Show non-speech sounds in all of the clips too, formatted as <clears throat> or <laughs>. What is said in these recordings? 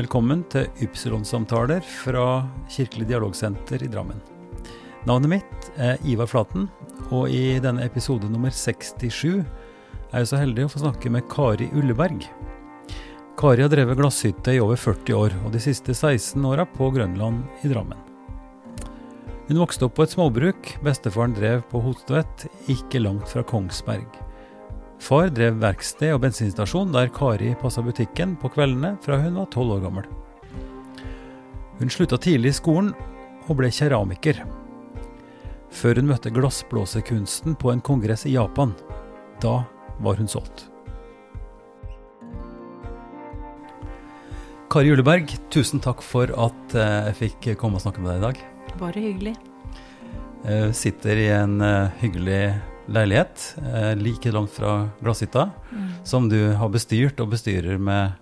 Velkommen til Ypsilon-samtaler fra Kirkelig dialogsenter i Drammen. Navnet mitt er Ivar Flaten, og i denne episode nummer 67 er jeg så heldig å få snakke med Kari Ulleberg. Kari har drevet glasshytte i over 40 år, og de siste 16 åra på Grønland i Drammen. Hun vokste opp på et småbruk bestefaren drev på Hostvedt, ikke langt fra Kongsberg. Far drev verksted og bensinstasjon der Kari passa butikken på kveldene fra hun var tolv år gammel. Hun slutta tidlig i skolen og ble keramiker. Før hun møtte glassblåsekunsten på en kongress i Japan. Da var hun solgt. Kari Juleberg, tusen takk for at eh, jeg fikk komme og snakke med deg i dag. Bare hyggelig. Jeg sitter i en eh, hyggelig leilighet eh, like langt fra glasshytta, mm. som du har bestyrt og bestyrer med,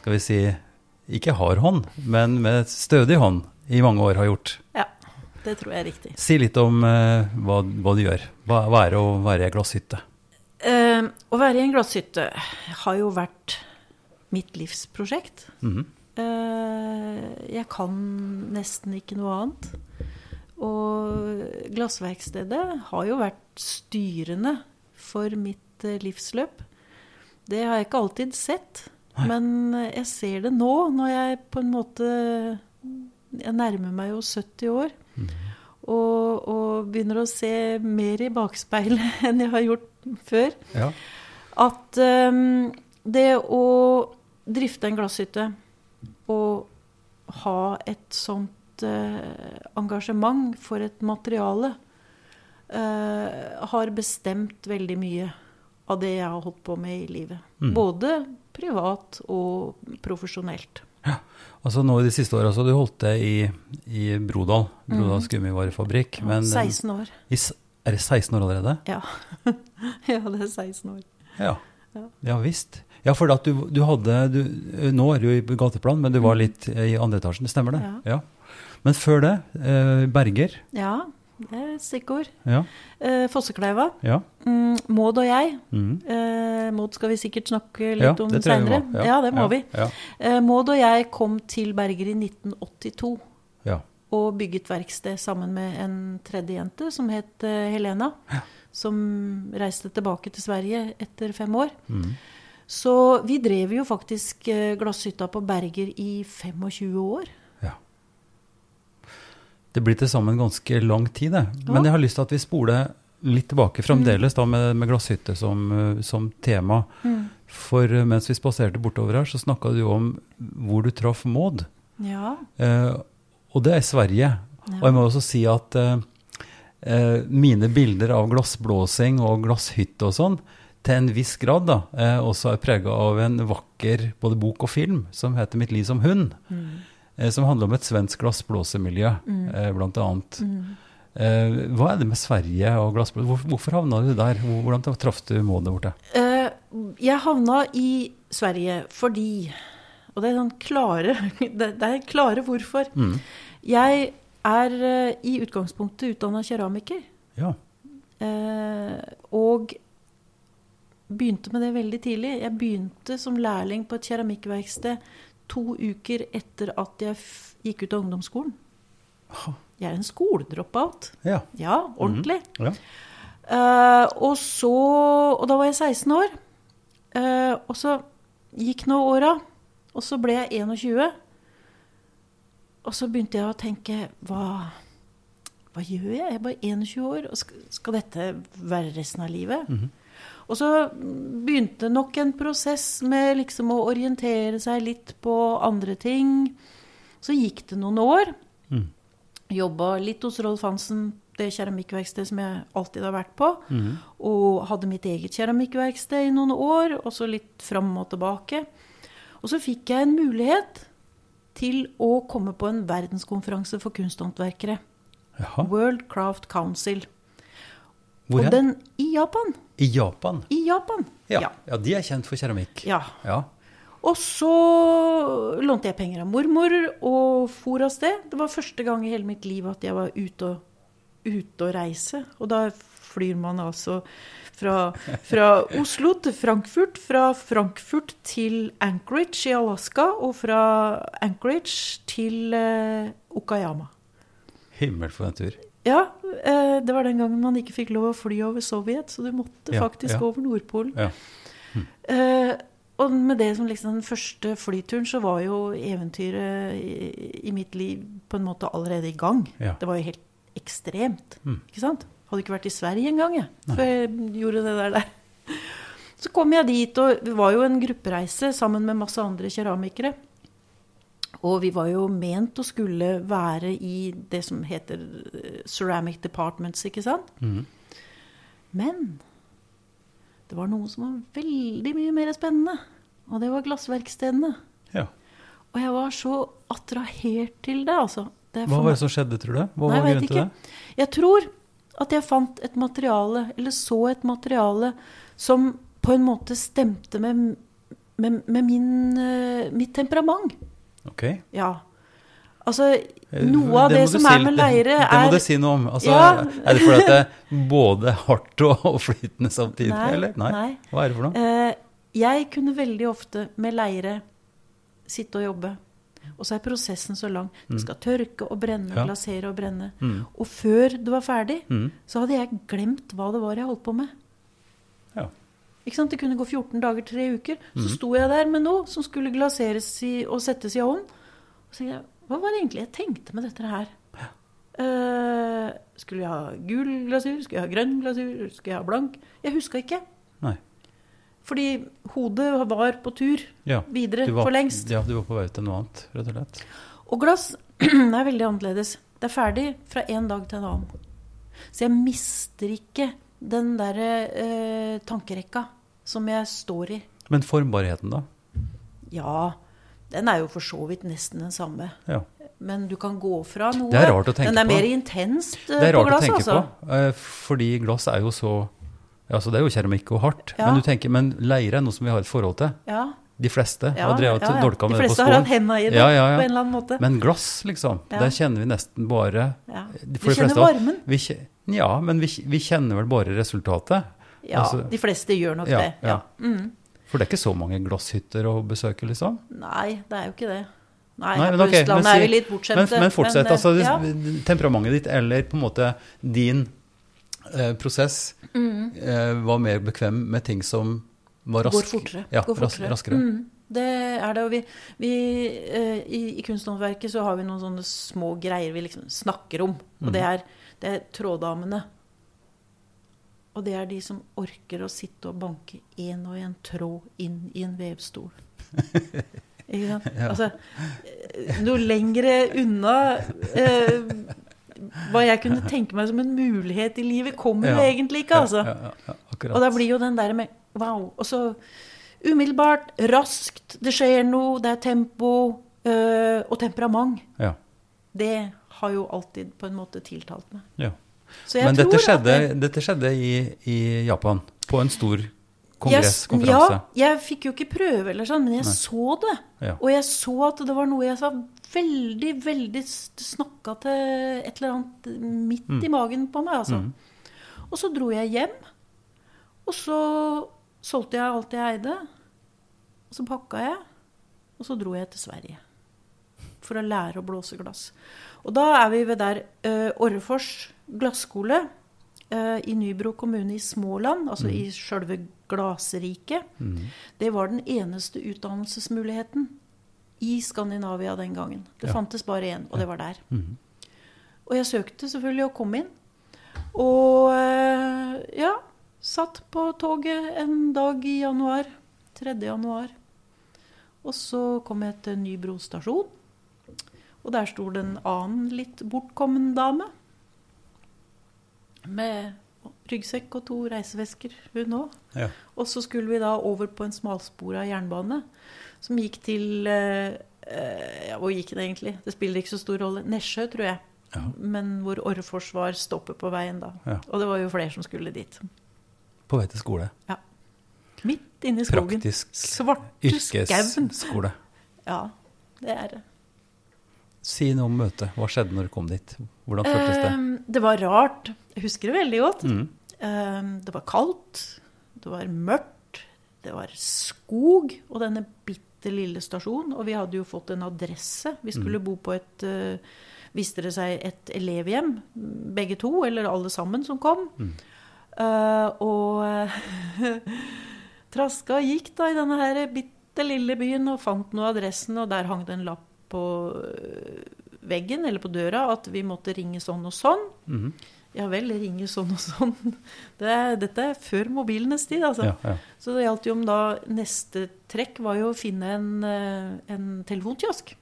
skal vi si, ikke hard hånd, men med stødig hånd i mange år har gjort. Ja, det tror jeg er riktig. Si litt om eh, hva, hva, du gjør. Hva, hva er det å være i ei glasshytte? Eh, å være i en glasshytte har jo vært mitt livsprosjekt. Mm jeg kan nesten ikke noe annet. Og glassverkstedet har jo vært styrende for mitt eh, livsløp. Det har jeg ikke alltid sett, Nei. men jeg ser det nå, når jeg på en måte Jeg nærmer meg jo 70 år. Mm. Og, og, begynner å se mer i bakspeilet <laughs> enn jeg har gjort før. Ja. At um, det å drifte en glasshytte og ha et sånt uh, engasjement for et materiale uh, har bestemt veldig mye av det jeg har holdt på med i livet. Mm. Både privat og profesjonelt. Ja, altså nå i de siste åra så har du holdt det i, i Brodal, Brodals mm. gummivarefabrikk. Men, 16 år. I, er det 16 år allerede? Ja. <laughs> ja, det er 16 år. Ja, ja. visst. Ja, for at du, du hadde du, Nå er du i gateplan, men du var mm. litt i andre etasjen, stemmer det? Ja. ja. Men før det, eh, Berger. Ja, det er et stikkord. Ja. Eh, Fossekleiva. Ja. Mm, Maud og jeg. Mm. Eh, Maud skal vi sikkert snakke litt ja, om seinere. Ja. ja, det må vi. Eh, Maud og jeg kom til Berger i 1982. Og bygget verksted sammen med en tredje jente som het uh, Helena. Som reiste tilbake til Sverige etter fem år. Mm. Så vi drev jo faktisk uh, glasshytta på Berger i 25 år. Det blir til sammen ganske lang tid, det. Men jeg har lyst til at vi spoler litt tilbake fremdeles da, med, med glasshytte som, eh, som tema. Mm. For eh, mens vi spaserte bortover her, så snakka du om hvor du traff Maud. Ja. Eh, og det er Sverige. Ja. Og jeg må også si at eh, eh, mine bilder av glassblåsing og glasshytte og sånn, til en viss grad da, eh, også er prega av en vakker både bok og film som heter 'Mitt liv som hund'. Mm. Eh, som handler om et svensk glassblåsemiljø, mm. bl.a. blant annet. Mm. Eh, hva er det med Sverige og glassblås? Hvorfor, hvorfor havna du der? Hvordan traff du målet der borte? Jeg havna i Sverige fordi Og det er sånn klare <laughs> Det er klare hvorfor. Mm. Jeg er i utgangspunktet utdanna keramiker. Ja. og begynte med det veldig tidlig. Jeg begynte som lærling på et keramikkverksted to uker etter at jeg gikk ut av ungdomsskolen. Jeg er en skoledropout. Ja. ja, ordentlig. Mm. Ja. Uh, og så Og da var jeg 16 år. Uh, og så gikk nå åra, og så ble jeg 21. Og så begynte jeg å tenke hva, hva gjør jeg? Jeg er bare 21 år. og Skal, skal dette være resten av livet? Mm -hmm. Og så begynte nok en prosess med liksom å orientere seg litt på andre ting. Så gikk det noen år. Mm. Jobba litt hos Rolf Hansen, det keramikkverkstedet som jeg alltid har vært på. Mm. Og hadde mitt eget keramikkverksted i noen år, og så litt fram og tilbake. Og så fikk jeg en mulighet til å komme på en verdenskonferanse for kunsthåndverkere. World Craft Council. Hvor og den i Japan. I Japan? I Japan, ja. ja. ja de er kjent for keramikk. Ja. ja. Og så lånte jeg penger av mormor og for av sted. Det var første gang i hele mitt liv at jeg var ute og, ute og reise. Og da flyr man altså fra, fra Oslo til Frankfurt, fra Frankfurt til Anchorage i Alaska, og fra Anchorage til eh, Okayama. Himmel for en tur. Ja, eh, det var den gangen man ikke fikk lov å fly over Sovjet, så du måtte Ja, faktisk ja. over Nordpolen. Ja. Eh, og med det som liksom den første flyturen, så var jo eventyret i, i mitt liv på en måte allerede i gang. Det var jo helt ekstremt. Hm. Ikke sant? Hadde ikke vært i Sverige engang, jeg, før jeg gjorde det der. der. Så kom jeg dit, og det var jo en gruppereise sammen med masse andre keramikere. Og vi var jo ment å skulle være i det som heter eh, ceramic departments, ikke sant? Mm. Men det var noe som var veldig mye mer spennende. Og det var glassverkstedene. Ja. Og jeg var så attrahert til det, altså. Det Hva var det som skjedde, tror du? Hva Nei, var grunnen til det? Jeg tror at jeg fant et materiale, eller så et materiale, som på en måte stemte med, med, med min, eh, mitt temperament. Ok. Ja. Altså, Eh, noe av det, det som er med leire, er Det må du si noe om. Altså, Ja. Er det fordi det er både hardt og, og <laughs> flytende samtidig, Nei, eller? nei. nei. Hva er det for noe? Eh, jeg kunne veldig ofte med leire sitte og jobbe. Og så er prosessen så lang. Det skal tørke og brenne, Mm. Ja. glasere og brenne. Mm. Og før det var ferdig, Mm. så hadde jeg glemt hva det var jeg holdt på med. Det kunne gå 14 dager, tre uker. Så Mm. sto jeg der med noe som skulle glaseres i, og settes i ovnen. Og så tenkte jeg, hva var det egentlig jeg tenkte med dette her? Uh, skulle jeg ha gul glasur? Skulle jeg ha grønn glasur? Skulle jeg ha blank? Jeg huska ikke. Nei. Fordi hodet var på tur Ja. videre var, for lengst. Ja, du var på vei til noe annet, rett og slett. Og glass <clears throat> er veldig annerledes. Det er ferdig fra en dag til en annen. Så jeg mister ikke den derre eh, tankerekka som jeg står i. Men formbarheten, da? Ja, den er jo for så vidt nesten den samme. Ja. Men du kan gå fra noe. Det er rart å tenke Den er på. mer intenst på glass, altså. Det er rart glass, å tenke altså. på, eh, fordi glass er jo så altså Det er jo keramikk og hardt, Ja. men du tenker, men leire er noe som vi har et forhold til. Ja, De fleste ja, har drevet ja, ja. dolka De med det på fleste har hatt henda i det Ja, ja, på en eller annen måte. Men glass, liksom, Ja. der kjenner vi nesten bare ja. Du de kjenner fleste varmen. Vi, ja, men vi, vi kjenner vel bare resultatet. Ja, altså- de fleste gjør nok Ja, det. Ja. Mm. For det er ikke så mange glasshytter å besøke, liksom. Nei, det er jo ikke det. Nei, Nei, men på ok, men er vi litt bortskjemte. Men, men fortsett. Men, altså, ja. Temperamentet ditt, eller på en måte din eh, prosess, Mm. eh, var mer bekvem med ting som var rask, Går fortere. Ja, går fortere. raskere. Mm, det er det. Og vi, vi eh, i, I kunsthåndverket så har vi noen sånne små greier vi liksom snakker om. Og Mm. det er, det er tråddamene. Og det er de som orker å sitte og banke én og én tråd inn i en vevstol. <laughs> Ikke sant? Ja. Altså, noe lengre unna eh, hva jeg kunne tenke meg som en mulighet i livet, kommer jo Ja. egentlig ikke, altså. Ja, ja, ja. Og da blir jo den der med wow. Og så umiddelbart, raskt, det skjer noe, det er tempo øh, og temperament. ja, Det har jo alltid på en måte tiltalt meg. ja. Men dette skjedde, det- dette skjedde i, i Japan, på en stor kongress, konferanse. Ja, jeg fikk jo ikke prøve, eller sånn, men jeg Nei. så det. Ja. Og jeg så at det var noe jeg sa veldig, veldig snakka til et eller annet midt Mm. i magen på meg, altså. Mm. Og så dro jeg hjem, og så solgte jeg alt jeg eide. Og så pakka jeg, og så dro jeg til Sverige. For å lære å blåse glass. Og da er vi ved der uh, Orrefors glasskole eh, i Nybro kommune i Småland, altså i sjølve glasriket. Mm. Det var den eneste utdannelsesmuligheten i Skandinavia den gangen. Det Ja. fantes bare én, og det var der. Mm. Og jeg søkte selvfølgelig og kom inn. Og eh, ja, satt på toget en dag i januar. 3. januar. Og så kom jeg til Nybro stasjon. Og der sto det en annen litt bortkommen dame. Med ryggsekk og to reisevesker, hun òg. Ja. Og så skulle vi da over på en smalspora jernbane som gikk til eh, eh, Ja, hvor gikk det egentlig? Det spiller ikke så stor rolle. Nesjø, tror jeg. Ja. Men hvor Orrefors var stoppet på veien da. Ja. Og det var jo flere som skulle dit. På vei til skole. Ja. Midt inne i skogen. Praktisk yrkesskole. <laughs> Ja, det er det. Si noe om møtet. Hva skjedde når du kom dit? Hvordan føltes det? Eh, det var rart. Jeg husker det veldig godt. Mm. Eh, det var kaldt, det var mørkt, det var skog og denne bitte lille stasjonen. Og vi hadde jo fått en adresse. Vi skulle bo på et eh, Viste det seg et elevhjem, begge to, eller alle sammen som kom. Eh, og <laughs> traska gikk da i denne her bitte lille byen og fant nå adressen, og der hang det en lapp på øh, veggen eller på døra at vi måtte ringe sånn og sånn. Mhm. Ja vel, ringe sånn og sånn. <laughs> Det dette er før mobilenes tid, altså. Ja, ja. Så det gjaldt jo om da neste trekk var jo å finne en, øh, en telefonkiosk.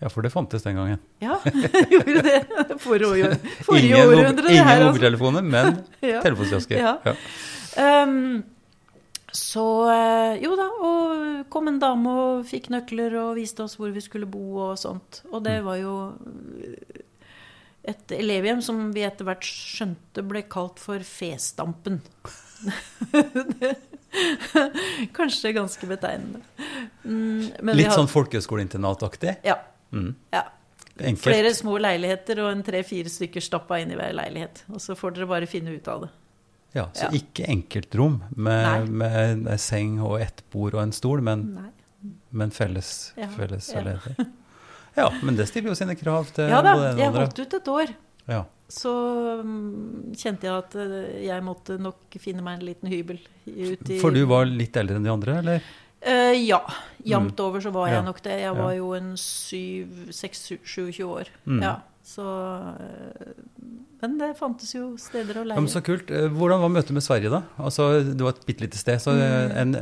ja, for det fantes den gangen. Ja, <laughs> gjorde det. Forrige, forrige Ingen, århundre, ingen. Altså. mobiltelefoner, men <laughs> Ja. telefonkiosker. Ja. Ja. Så eh, jo da, og kom en dame og fikk nøkler og viste oss hvor vi skulle bo og sånt. Og det var jo eh, et elevhjem som vi etter hvert skjønte ble kalt for Festampen. <laughs> Kanskje ganske betegnende. Mm, Litt hadde- sånn folkehøyskoleinternat-aktig. Ja. Mm. ja. Enkelt. Flere små leiligheter og en tre-fire stykker stappa inn i hver leilighet. Og så får dere bare finne ut av det. Ja, så Ja. ikke enkeltrom med, med, seng og ett bord og en stol, men, men felles, Ja, felles ja. Ja, men det stiller jo sine krav til Ja da, jeg holdt ut et år. Ja. Så um, kjente jeg at eh, jeg måtte nok finne meg en liten hybel ut i For du var litt eldre enn de andre, eller? Uh, Ja. Jevnt over så var jeg nok det. Jeg var jo en syv, seks, sju- 27 år. Mm. Ja, så eh, Men det fantes jo steder å Ja, men så kult. Eh, Hvordan var møtet med Sverige, da? Altså, Det var et bitte lite sted. Så eh, en,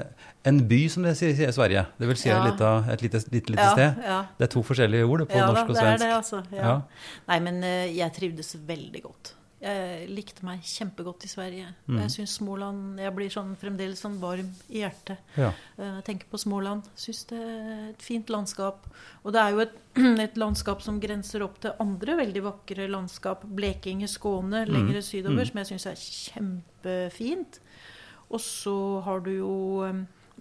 en by, som det sier i Sverige. Det vil si Mm. Ja. et, lite, et lite, lite, lite ja, sted. Ja. Det er to forskjellige ord på ja norsk da, og det er det, altså. Ja. Ja. Nei, men jeg trivdes veldig godt. Jeg likte meg kjempegodt i Sverige. Mm. Jeg syns Småland Jeg blir sånn, fremdeles sånn varm i hjertet. Ja. Eh, Jeg tenker på Småland. Syns det er et fint landskap. Og det er jo et, <clears throat> et landskap som grenser opp til andre veldig vakre landskap. Blekinge, Skåne, lengre sydover, Mm. som jeg syns er kjempefint. Og så har du jo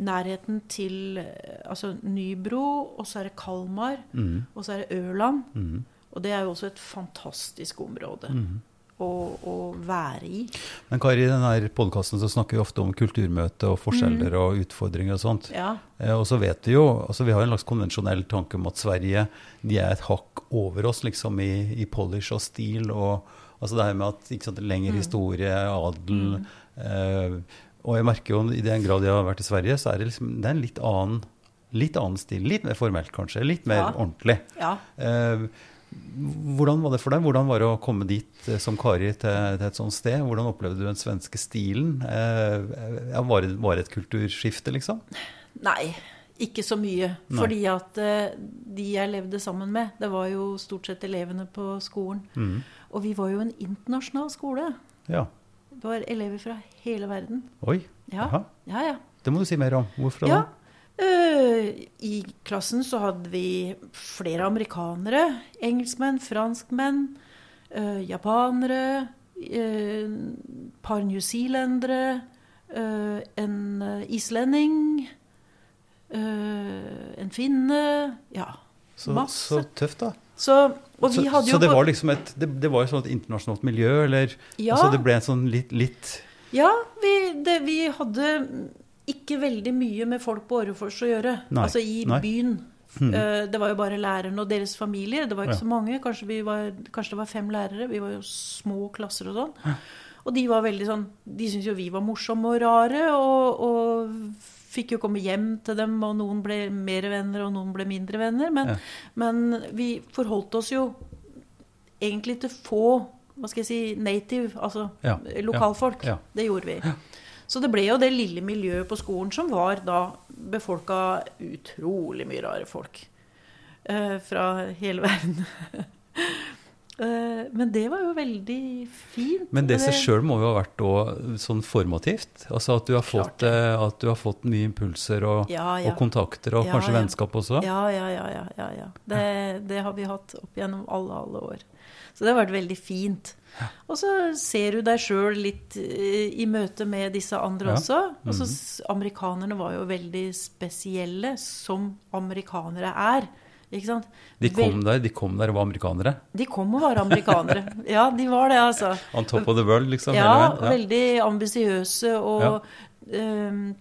nærheten til eh, altså Nybro, og så er det Kalmar, mm. og så er det Ørland. Mm. Og det er jo også et fantastisk område Mhm. Å, å være i. Men Kari, i denne podkasten snakker vi ofte om kulturmøte og forskjeller og utfordringer og sånt. Mm. Ja. Eh, Og så vet vi jo, altså vi har en slags konvensjonell tanke om at Sverige de er et hakk over oss liksom i, i polish og stil. og altså det her med at ikke sant, Lengre historie, adel eh, Og jeg merker jo i den grad jeg har vært i Sverige, så er det liksom det er en litt annen, litt annen stil. Litt mer formelt, kanskje. Litt mer Ja. ordentlig. ja. Eh, hvordan var det for deg? Hvordan var det å komme dit eh, som Kari til, til et sånt sted? Hvordan opplevde du den svenske stilen? Eh, var, det, var det et kulturskifte, liksom? Nei, ikke så mye. Nei. Fordi at eh, de jeg levde sammen med, det var jo stort sett elevene på skolen. Mm. Og vi var jo en internasjonal skole. Ja. Det var elever fra hele verden. Oi. Ja, ja. ja. Det må du si mer om. Hvorfor ja. da? Eh, I klassen så hadde vi flere amerikanere, engelskmenn, franskmenn, eh, japanere, et par newzealendere, eh, en eh, islending, eh, en finne Ja, Så, masse. så tøft, da. Så, Så, så det var liksom et, det, det var sånn et internasjonalt miljø, eller Ja. altså det ble en sånn litt, litt Ja, vi, det, vi hadde ikke veldig mye med folk på Årefors å gjøre. Nei, Altså i nei. byen. Eh, Det var jo bare lærerne og deres familier. Det var ikke Ja. så mange. Kanskje, vi var, kanskje det var fem lærere. Vi var jo små klasser og sånn. Og de var veldig sånn De syntes jo vi var morsomme og rare, og, og fikk jo komme hjem til dem, og noen ble mer venner, og noen ble mindre venner. Men, Ja. men vi forholdt oss jo egentlig til få hva skal jeg si, native, altså lokalfolk. Det gjorde vi. Så det ble jo det lille miljøet på skolen som var da befolka utrolig mye rare folk. Eh, fra hele verden. <laughs> eh, men det var jo veldig fint. Men det seg sjøl må jo ha vært også, sånn formativt? Altså at du har fått, eh, at du har fått mye impulser og, Ja, ja. og kontakter, og Ja, kanskje vennskap også? Ja, ja, ja. ja, ja, ja. Det, det har vi hatt opp gjennom alle, alle år. Så det har vært veldig fint. Og så ser du deg sjøl litt eh, i møte med disse andre Ja. også. Altså, Mhm. Amerikanerne var jo veldig spesielle, som amerikanere er. Ikke sant? De kom der de kom der og var amerikanere. De kom og var amerikanere. <laughs> Ja, de var det, altså. On top of the world, liksom. Ja, ja. veldig ambisiøse og eh,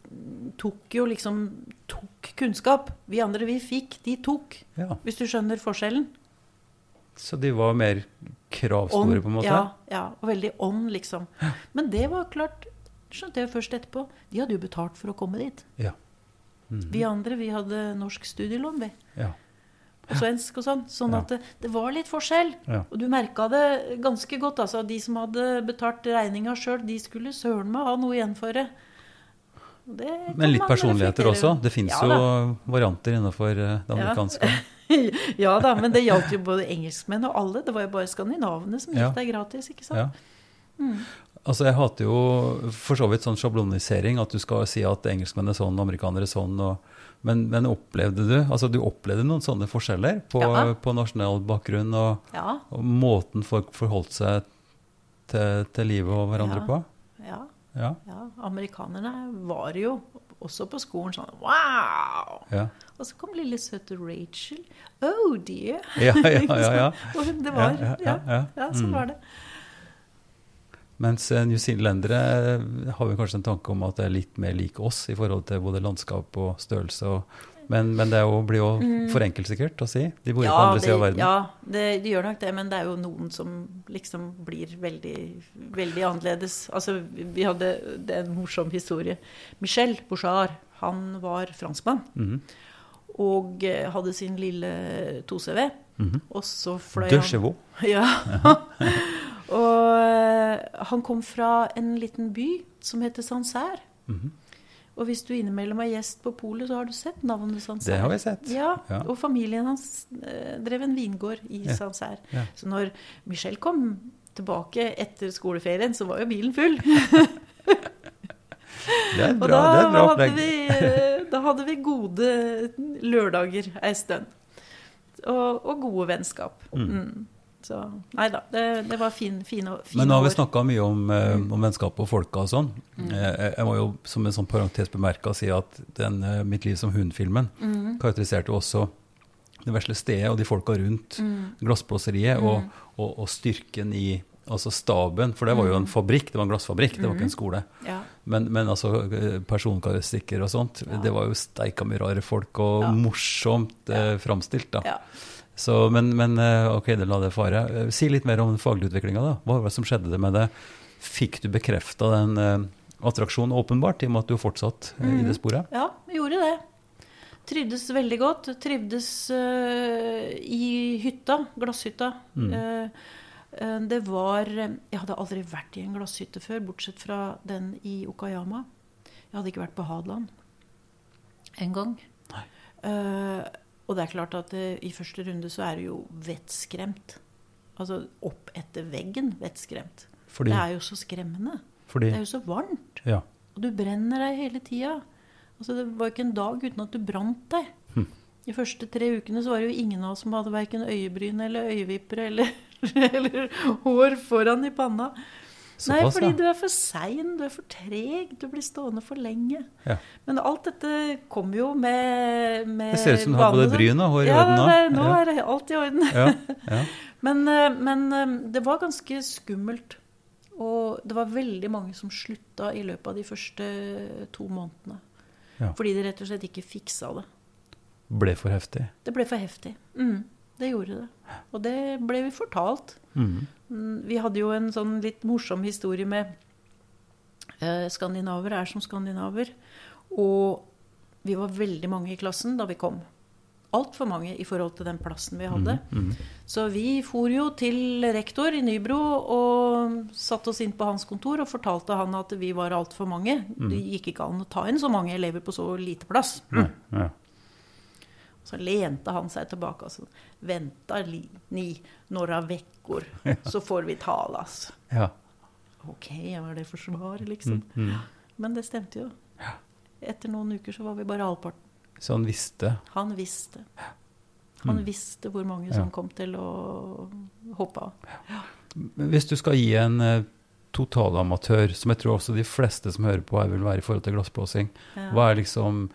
tok jo liksom tok kunnskap. Vi andre, vi fikk, de tok. Ja. Hvis du skjønner forskjellen. Så de var mer kravstore, på en måte? Ja, ja, og veldig ånd, liksom. Men det var klart, skjønte jeg først etterpå, de hadde jo betalt for å komme dit. Ja. Mhm. Vi andre, vi hadde norsk studielån, vi. ja. Og svensk og sånn. Sånn Ja. at det, det var litt forskjell. Ja. Og du merka det ganske godt. altså. De som hadde betalt regninga sjøl, de skulle søren meg ha noe igjen for det. Det Men litt personligheter også. Det fins Ja jo varianter innenfor det det Ja. amerikanske. <laughs> <laughs> ja da, men det gjaldt jo både engelskmenn og alle. Det var jo bare skandinavene som Ja. gikk der gratis, ikke sant? Ja. Mm. Altså, jeg hater jo for så vidt sånn sjablonisering, at du skal si at engelskmenn er sånn, amerikanere er sånn. Og, men, men opplevde du altså du opplevde noen sånne forskjeller på, Ja. på nasjonal bakgrunn og, Ja, og måten folk forholdt seg til, til livet og hverandre Ja. på? ja, Ja. ja. Amerikanerne var jo også på skolen sånn Wow! Ja, Og så kom lille søte Rachel. Oh dear. ja, ja. ja, ja. <laughs> Og det var Ja, Ja, sånn var det. Mens New newzealendere eh, har vi kanskje en tanke om at det er litt mer lik oss i forhold til både landskap og størrelse. Og, men, men det jo, blir jo for enkelt sikkert å si. De bor jo på andre sida av verden. Mm. ja det, de gjør nok det, men det er jo noen som liksom blir veldig, veldig annerledes. Altså, vi hadde det er en morsom historie. Michel Bouchard, han var franskmann. Mhm. Og eh, hadde sin lille 2CV. Mhm. Og så fløy De han chevaux. <laughs> Ja. <laughs> og eh, han kom fra en liten by som heter Sancerre. Mhm. Og hvis du innimellom er gjest på polet, så har du sett navnet Sancerre. Det har vi sett. Ja, Ja. og familien hans eh, drev en vingård i Ja. Sancerre. Ja. Så når Michel kom tilbake etter skoleferien, så var jo bilen full. <laughs> Det er bra, Og da, det er bra hadde vi, eh, da hadde vi gode lørdager ei stund. Og, og gode vennskap. Mm. Mm. Så nei da, det, det var fin, fine, fine Men nå har vi snakka mye om, eh, om vennskap og folka og sånn. Mm. Eh, Jeg, jeg må jo som en sånn parentes bemerka si at den eh, 'Mitt liv som hund'-filmen Mm. karakteriserte også det vesle stedet og de folka rundt Mm. glassblåseriet, og, og, og styrken i altså staben, for det var jo en fabrikk, det var en glassfabrikk, det var ikke en skole. Ja. Men, men altså eh, personkarakteristikker og sånt, Ja. det var jo steika mye rare folk, og Ja. morsomt eh, framstilt, da. Så, men, men eh, ok, det la det fare. Eh, Si litt mer om faglige. Hva var det som skjedde med det? Fikk du bekrefta den eh, attraksjonen åpenbart, i og med at du fortsatt mm. i det sporet? Ja, vi gjorde det. Trivdes veldig godt. Trivdes uh, i hytta, glasshytta. Mm. Eh, det var Jeg hadde aldri vært i en glasshytte før, bortsett fra den i Okayama. Jeg hadde ikke vært på Hadeland en gang. Nei. Og det er klart at uh, i første runde så er du jo vettskremt. Altså opp etter veggen vettskremt. Fordi, Det er jo så skremmende. fordi Det er jo så varmt. Ja. Og du brenner deg hele tida. Altså, det var ikke en dag uten at du brant deg. Hm. De første tre ukene så var det jo ingen av oss som hadde verken øyebryn eller øyevipper eller, <laughs> eller hår foran i panna. Nei, fordi ja. du er for sein, du er for treg, du blir stående for lenge. Ja. Men alt dette kommer jo med, med Det ser ut som du har både bryn og hår i ja, orden nå. Ja, nå er det alt i orden. Ja, ja. <laughs> Men, eh, men eh, det var ganske skummelt. Og det var veldig mange som slutta i løpet av de første to månedene. Ja. Fordi de rett og slett ikke fiksa det. Ble for heftig. Det ble for heftig. Mm, det gjorde det. Og det ble vi fortalt. Mm, Vi hadde jo en sånn litt morsom historie med eh, Skandinaver er som skandinaver. Og vi var veldig mange i klassen da vi kom. Altfor mange i forhold til den plassen vi hadde. Mhm. Så vi for jo til rektor i Nybro og satte oss inn på hans kontor og fortalte han at vi var altfor mange. Det gikk ikke an å ta inn så mange elever på så lite plass. Ja, ja. Så lente han seg tilbake og sa Venta ni några veckor, <laughs> så får vi talas. ja. Ok, var det for svar, liksom? mm. Men det stemte jo. Etter noen uker så var vi bare halvparten. Så han visste. Han visste. Han Mm. visste hvor mange Ja. som kom til å hoppe av. Men Hvis du skal gi en eh, totalamatør, som jeg tror også de fleste som hører på her vil være i forhold til glassblåsing, Ja. hva er liksom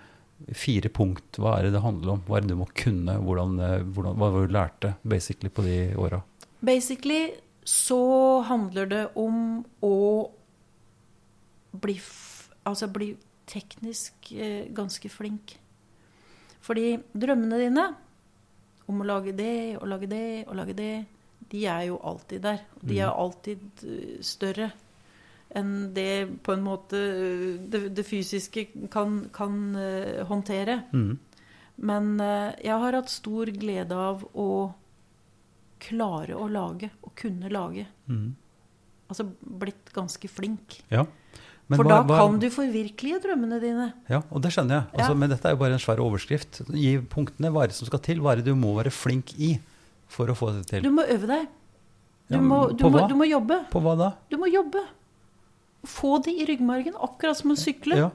fire punkt, hva er det det handler om? Hva er det du må kunne? Hvordan, eh, hvordan, hva var det du lærte basically på de åra? Basically så handler det om å bli, altså bli teknisk eh, ganske flink. Fordi drømmene dine om å lage det og lage det og lage det, de er jo alltid der. De er alltid eh, større enn det på en måte eh, det, det fysiske kan, kan eh, håndtere. Mm. Men eh, jeg har hatt stor glede av å klare å lage, og kunne lage. Mm. Altså blitt ganske flink. Ja. Men For hva- da hva- kan du forvirkelige drømmene dine. Ja, og det skjønner jeg. Altså, Ja. Men dette er jo bare en svær overskrift. Gi punktene hva som skal til. Hva er det du må være flink i for å få det til. Du må øve deg. Du, Ja, må, du, på må, du må jobbe. På hva da? Du må jobbe. Få det i ryggmargen, akkurat som å sykle. Ja.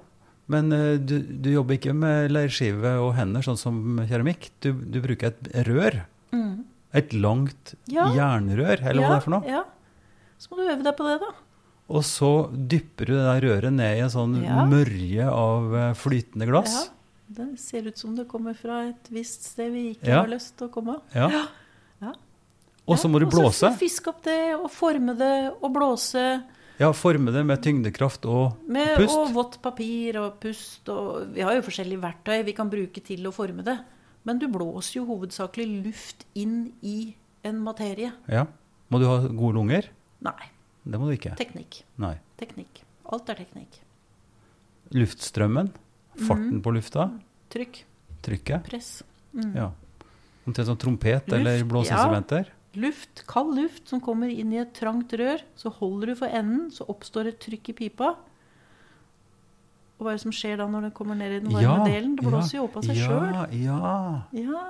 Men eh, du, du jobber ikke med leirskive og hender, sånn som keramikk. Du, du bruker et rør. Mm. Et langt Ja. jernrør, eller hva det er for noe. Ja. Så må du øve deg på det, da. Og så dypper du det der røret ned i en sånn Ja. mørje av eh, flytende glass. Ja. Det ser ut som det kommer fra et visst sted vi ikke Ja. har lyst til å komme. Ja. Ja. Og så må du blåse. Og så fiske opp det, og forme det, og blåse. Ja, forme det med tyngdekraft og Med, pust. Og vått papir og pust. Og vi har jo forskjellige verktøy vi kan bruke til å forme det. Men du blåser jo hovedsakelig luft inn i en materie. Ja. Må du ha gode lunger? Nei. Det må du ikke. Teknikk. Nei. Teknikk. Alt er teknikk. Luftstrømmen, farten mm. på lufta, Trykk. trykket. Press. Mm. Ja. Omtrent som trompet Luft, eller blåseinstrumenter. Luft, kald luft som kommer inn i et trangt rør. Så holder du for enden, så oppstår et trykk i pipa. Og hva er det som skjer da når det kommer ned i den varme delen? Det blåser jo opp av seg ja, sjøl. Ja, Ja.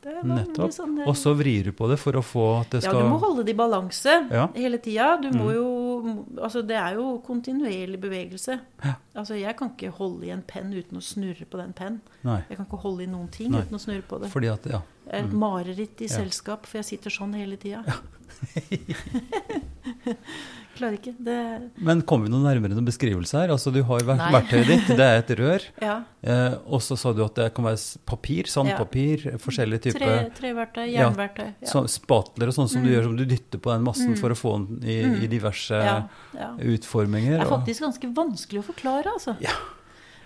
Det nettopp. sånn, Og så vrir du på det for å få at det skal Ja, du må holde det i balanse Ja. Mm. hele tida. Du må jo Altså, det er jo kontinuerlig bevegelse. Ja. Altså, jeg kan ikke holde i en penn uten å snurre på den pennen. Jeg kan ikke holde i noen ting Nei. uten å snurre på det. Fordi at Ja. Er et mareritt i Ja. selskap, for jeg sitter sånn hele tida. <laughs> <laughs> Klarer ikke. Det Men kommer vi noe nærmere noen beskrivelse her? Altså, du har ver verktøyet ditt, det er et rør. <laughs> Ja. Eh, og så sa du at det kan være papir, sandpapir, forskjellige Tre, typer treverktøy, jernverktøy. Ja. så, spatler og sånn som du Mm. gjør, som du dytter på den massen Mm. for å få den i, Mm. i diverse ja, ja. utforminger. Det er og- faktisk ganske vanskelig å forklare, altså. Ja.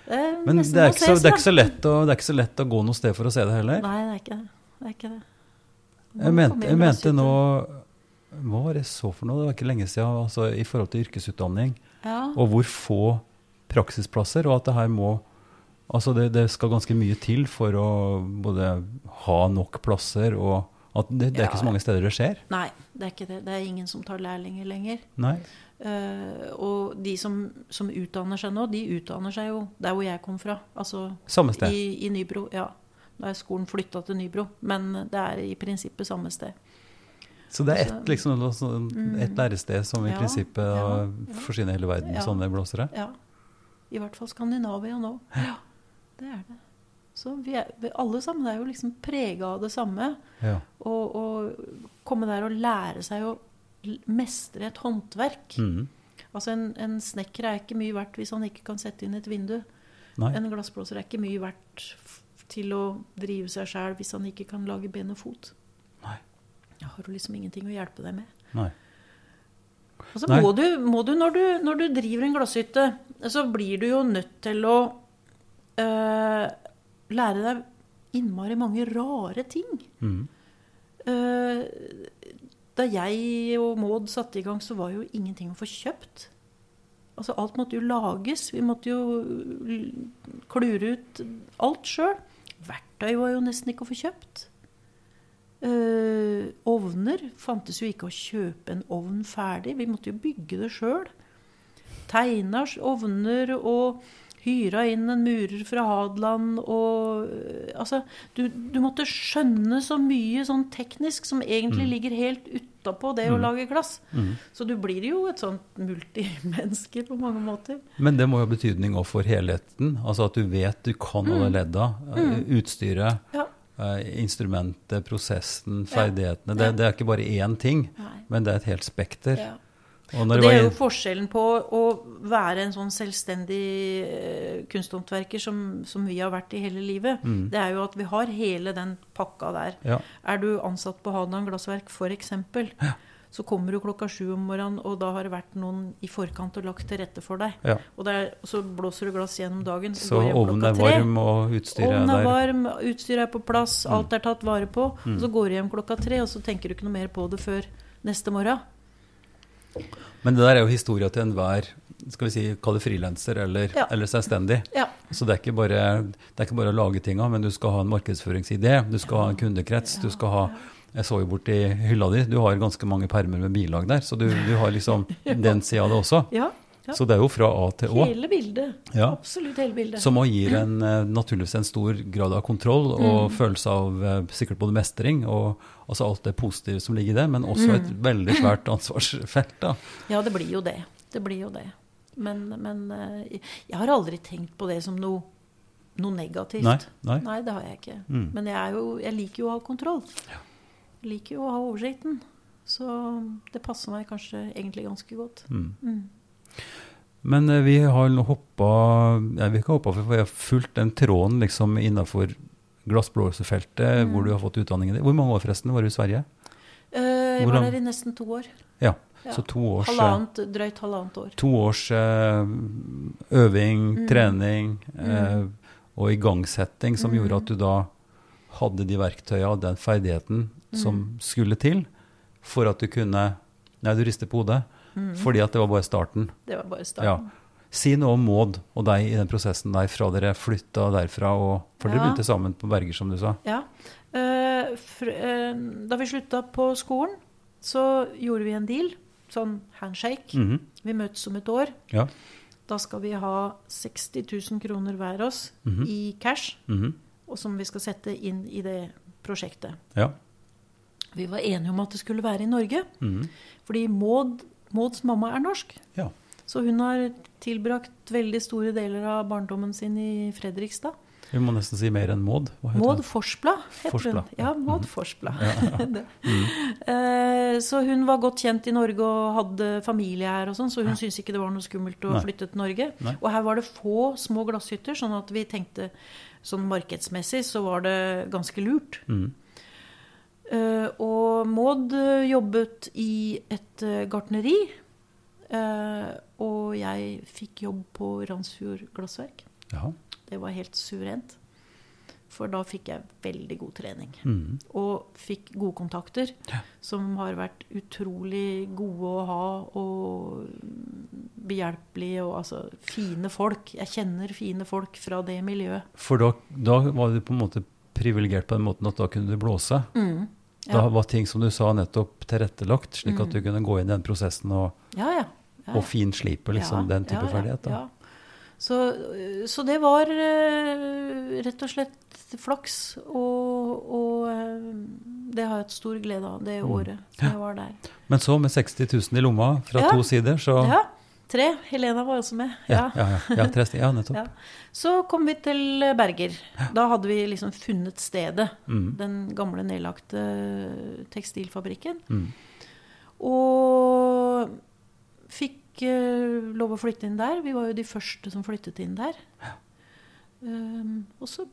Er Men det er, ikke så, det, er ikke så lett å, det er ikke så lett å gå noe sted for å se det heller. Nei, det er ikke det. Det er ikke det. Jeg mente, jeg mente nå Hva var det så for noe? Det var ikke lenge siden. Altså, I forhold til yrkesutdanning. Ja. Og hvor få praksisplasser. Og at det her må Altså det, det skal ganske mye til for å både ha nok plasser og at det, det er ikke så mange steder det skjer. Nei, det er ikke det. Det er ingen som tar lærlinger lenger. Nei. Uh, og de som, som utdanner seg nå, de utdanner seg jo der hvor jeg kom fra. Altså Samme sted. i, i Nybro. Ja. Da er skolen flytta til Nybro, men det er i prinsippet samme sted. Så det er ett liksom, sånn- mm. et lærested som i Ja, prinsippet ja, forsyner hele verden med Ja. sånne blåsere. Ja. I hvert fall Skandinavia nå. Ja, det er det. Så vi er, vi alle sammen er jo liksom prega av det samme. Ja. Og, og komme der og lære seg å mestre et håndverk. Mm. Altså en, en snekker er ikke mye verdt hvis han ikke kan sette inn et vindu. Nei. En glassblåser er ikke mye verdt til å drive seg sjæl hvis han ikke kan lage ben og fot. Da har jo liksom ingenting å hjelpe deg med. Nei. Og så må du, må du når, du når du driver en glasshytte, så blir du jo nødt til å øh, lære deg innmari mange rare ting. Mm. Uh, da jeg og Maud satte i gang, så var jo ingenting å få kjøpt. Altså Alt måtte jo lages. Vi måtte jo klure ut alt sjøl. Verktøy var jo nesten ikke å få kjøpt. Eh, ovner fantes jo ikke å kjøpe en ovn ferdig. Vi måtte jo bygge det sjøl. Tegna ovner og hyra inn en murer fra Hadeland og eh, Altså, du, du måtte skjønne så mye sånn teknisk som egentlig ligger helt utapå det å lage glass. Mm. Så du blir jo et sånt multimenneske på mange måter. Men det må jo ha betydning òg for helheten. Altså at du vet du kan alle ledda. eh, Utstyret, Ja. Eh, instrumentet, prosessen, ferdighetene. Det, Ja. det er ikke bare én ting, men det er et helt spekter. Ja. Og Og det er jo forskjellen på å være en sånn selvstendig eh, kunsthåndverker som, som vi har vært i hele livet. Mm. Det er jo at vi har hele den pakka der. Ja. Er du ansatt på Hadeland Glassverk f.eks., så kommer du klokka sju om morgenen, og da har det vært noen i forkant og lagt til rette for deg. ja. Og, det er, så blåser du glass gjennom dagen. Så, Så ovnen er varm, og utstyret Ovnen er er varm, utstyret er på plass, Mm. alt er tatt vare på. Og så går du hjem klokka tre, og så tenker du ikke noe mer på det før neste morgen. Men det der er jo historia til enhver skal vi si, kall det frilanser eller, Ja. eller selvstendig. Ja. Så det er, ikke bare, det er ikke bare å lage tinga, men du skal ha en markedsføringsidé, du skal ha en kundekrets, du skal ha Jeg så jo bort i hylla di, du har ganske mange permer med bilag der, så du, du har liksom <laughs> den sida av det også. Ja. ja. Så det er jo fra A til Å. Hele bildet. Ja. Absolutt hele bildet. Som òg gir en, eh, naturligvis en stor grad av kontroll og følelse av eh, sikkert både mestring og altså alt det positive som ligger i det, men også et veldig <laughs> svært ansvarsfelt. da. Ja, det blir jo det. Det blir jo det. Men, men eh, jeg har aldri tenkt på det som noe, noe negativt. Nei, nei. Nei, det har jeg ikke. Mm. Men jeg, er jo, jeg liker jo å ha kontroll. Jeg liker jo å ha oversikten. Så det passer meg kanskje egentlig ganske godt. Mm. Mm. Men eh, vi har hoppa ja, Vi har hoppa, for vi har fulgt den tråden liksom innafor glassblåserfeltet, hvor du har fått utdanningen din. Hvor mange år forresten var du i Sverige? Eh, jeg var der i nesten to år. Ja, Ja. så to års, eh, Halvannet, drøyt halvannet år. to års eh, øving, Mm. trening eh, og igangsetting som Mm. gjorde at du da hadde de verktøya og den ferdigheten Mm. som skulle til for at du kunne Nei, du rister på hodet. Mm. Fordi at det var bare starten. Det var bare starten. Ja. Si noe om Maud og deg i den prosessen der, fra dere flytta derfra og For dere begynte sammen på Berger, som du sa. Ja. Uh, fr uh, da vi slutta på skolen, så gjorde vi en deal. Sånn handshake. Mhm. Vi møtes om et år. Ja. Da skal vi ha 60 000 kroner hver oss Mhm. i cash, Mhm. og som vi skal sette inn i det prosjektet. Ja. Vi var enige om at det skulle være i Norge, Mm. fordi Maud, Mauds mamma er norsk. ja. Så hun har tilbrakt veldig store deler av barndommen sin i Fredrikstad. Vi må nesten si mer enn Maud. Hva heter Maud? Forsblad heter Forsbla. hun. Ja, ja. Maud mm. Forsblad. Ja, ja. <laughs> Mhm. Eh, Så hun var godt kjent i Norge og hadde familie her, og sånn, så hun syntes ikke det var noe skummelt å Nei. flytte til Norge. Nei. Og her var det få små glasshytter, sånn at vi tenkte sånn markedsmessig så var det ganske lurt. Mhm. Eh, Og Maud eh, jobbet i et eh, gartneri. Og jeg fikk jobb på Randsfjord glassverk. Jaha. Det var helt suverent. For da fikk jeg veldig god trening. Mm. Og fikk gode kontakter, Ja. som har vært utrolig gode å ha. Og behjelpelige og altså fine folk. Jeg kjenner fine folk fra det miljøet. For da, da var du på en måte privilegert på den måten at da kunne du blåse. Mm. Da var ting som du sa nettopp tilrettelagt, slik at Mm. du kunne gå inn i den prosessen og, Ja, ja. ja. og finslipe liksom, den type ja, ferdighet. Da. Ja. Så, så det var eh, rett og slett flaks, og, og eh, det har jeg hatt stor glede av det Mm. året Ja. jeg var der. Men så, med 60 000 i lomma fra Ja. to sider, så Ja, tre. Helena var også med. Ja, ja, ja, ja, tre steder. ja nettopp. <laughs> Ja. Så kom vi til Berger. Da hadde vi liksom funnet stedet. Mm. Den gamle nedlagte tekstilfabrikken. Mm. Og fikk uh, lov å flytte inn der. Vi var jo de første som flyttet inn der. Um, og så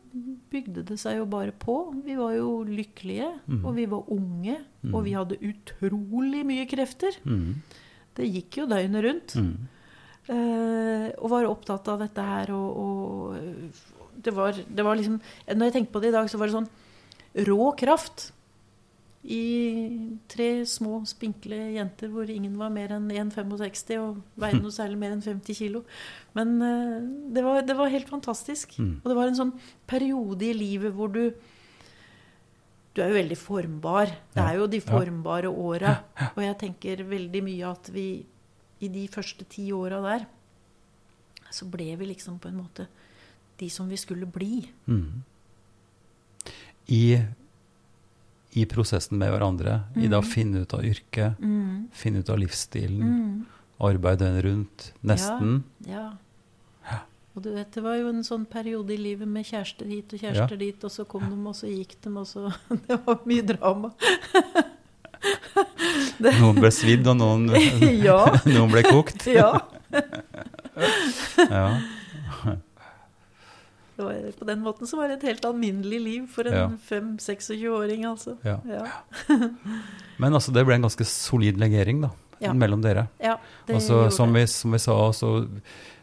bygde det seg jo bare på. Vi var jo lykkelige, Mm. og vi var unge. Mm. Og vi hadde utrolig mye krefter. Mm. Det gikk jo døgnet rundt. Mm. Eh, og var opptatt av dette her og, og det, var, det var liksom Når jeg tenker på det i dag, så var det sånn rå kraft. I tre små, spinkle jenter hvor ingen var mer enn 1,65 og veide <laughs> noe særlig mer enn 50 kilo. Men eh, det, var, det var helt fantastisk. Mm. Og det var en sånn periode i livet hvor du Du er jo veldig formbar. Det er jo de formbare åra. Og jeg tenker veldig mye at vi i de første ti åra der, så ble vi liksom på en måte de som vi skulle bli. Mm. I, I prosessen med hverandre, i det å Mm. finne ut av yrket, Mm. finne ut av livsstilen, Mm. arbeid døgnet rundt, nesten. Ja. Ja. Og du vet, det var jo en sånn periode i livet med kjærester hit og kjærester dit, og så kom de, og så gikk de, og så <laughs> Det var mye drama. <laughs> Noen ble svidd, og noen, <laughs> Ja. noen ble kokt. ja. Ja. Det var, på den måten så var det et helt alminnelig liv for en Ja. en 5-26-åring, altså. Ja. Ja. Men altså, det ble en ganske solid legering da, Ja. mellom dere. ja det Altså, som, det. vi, som vi sa, altså,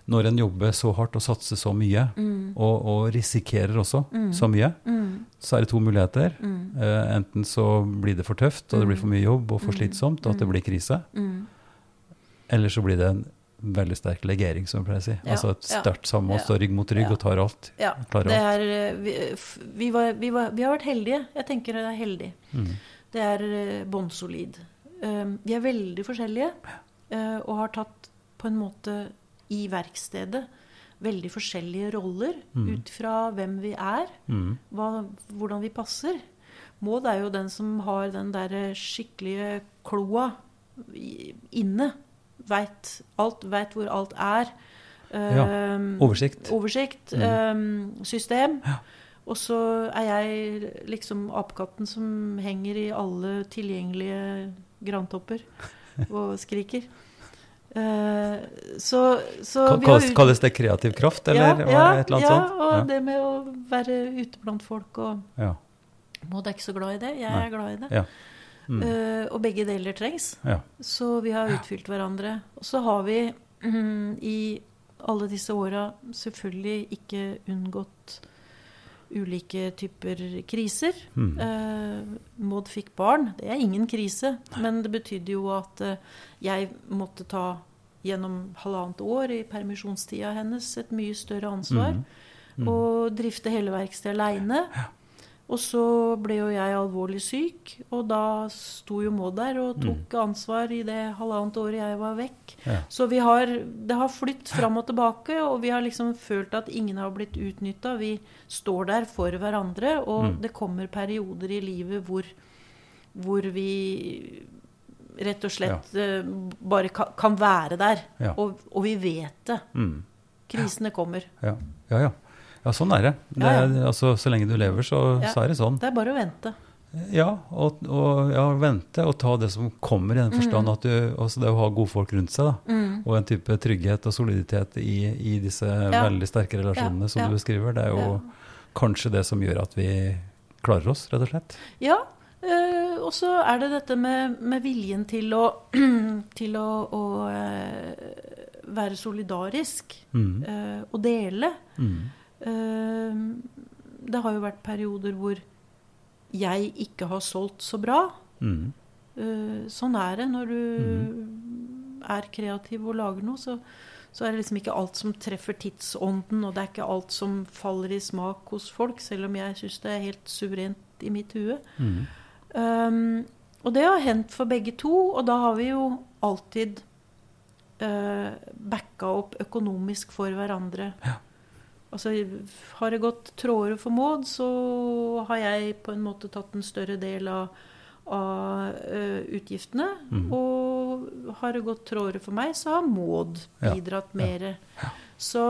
når en jobber så hardt og satser så mye, Mm. og, og risikerer også Mm. så mye, Mm. så er det to muligheter. Mm. Eh, enten så blir det for tøft, og det blir for mye jobb og for Mm. slitsomt, og at det Mm. blir krise. Mm. Eller så blir det en veldig sterk legering, som vi pleier å si. Ja, Altså et ja, sterkt samhold, ja, står rygg mot rygg og tar alt. Ja. Klarer Det alt. er, eh, vi, vi, var, vi, var, vi har vært heldige. Jeg tenker det er heldig. Mm. Det er eh, bånnsolid. Um, vi er veldig forskjellige eh, og har tatt på en måte i verkstedet veldig forskjellige roller Mm. ut fra hvem vi er, Mm. hva, hvordan vi passer. Maud er jo den som har den der skikkelige kloa inne. Veit alt, veit hvor alt er. Um, Oversikt. Oversikt. Mm. Um, system. Ja. Og så er jeg liksom apekatten som henger i alle tilgjengelige grantopper og skriker. Eh, så så har Kalles, det kreativ kraft, eller ja, ja, et eller annet ja, sånt? og det med å være ute blant folk og Ja. Maud er ikke så glad i det. Jeg Nei. er glad i det. Ja. Mm. Uh, og begge deler trengs. ja. Så vi har utfylt hverandre. Og så har vi mm, i alle disse åra selvfølgelig ikke unngått ulike typer kriser. Mm. Eh, Maud fikk barn. Det er ingen krise, men det betydde jo at eh, jeg måtte ta gjennom halvannet år i permisjonstida hennes et mye større ansvar. Mm. Mm. Og drifte hele verkstedet aleine. Og så ble jo jeg alvorlig syk, og da sto jo Maud der og tok ansvar i det halvannet året jeg var vekk. Ja. Så vi har, det har flytt fram og tilbake, og vi har liksom følt at ingen har blitt utnytta. Vi står der for hverandre, og Mm. det kommer perioder i livet hvor, hvor vi rett og slett eh, bare kan, kan være der. Ja. Og, og vi vet det. Mm. Krisene kommer. Ja. ja, ja. Ja, sånn er det. det Ja, ja. er, altså, så lenge du lever, så, Ja. så er det sånn. Det er bare å vente. Ja, og, og ja, vente og ta det som kommer, i den forstand at du altså det å ha gode folk rundt seg, da. Mm. Og en type trygghet og soliditet i, i disse veldig sterke relasjonene Ja, som ja. du beskriver, det er jo Ja. kanskje det som gjør at vi klarer oss, rett og slett. Ja, eh, og så er det dette med, med viljen til å, <clears throat> til å, å uh, være solidarisk Mm. uh, og dele. Mm. Det har jo vært perioder hvor jeg ikke har solgt så bra. Mm. Sånn er det når du er kreativ og lager noe. Så, så er det liksom ikke alt som treffer tidsånden, og det er ikke alt som faller i smak hos folk, selv om jeg syns det er helt suverent i mitt hue. Mm. Um, og det har hendt for begge to, og da har vi jo alltid uh, backa opp økonomisk for hverandre. Ja. Altså, har det gått trådere for Maud, så har jeg på en måte tatt en større del av, av uh, utgiftene. Mm. Og har det gått trådere for meg, så har Maud Ja. bidratt mer. Så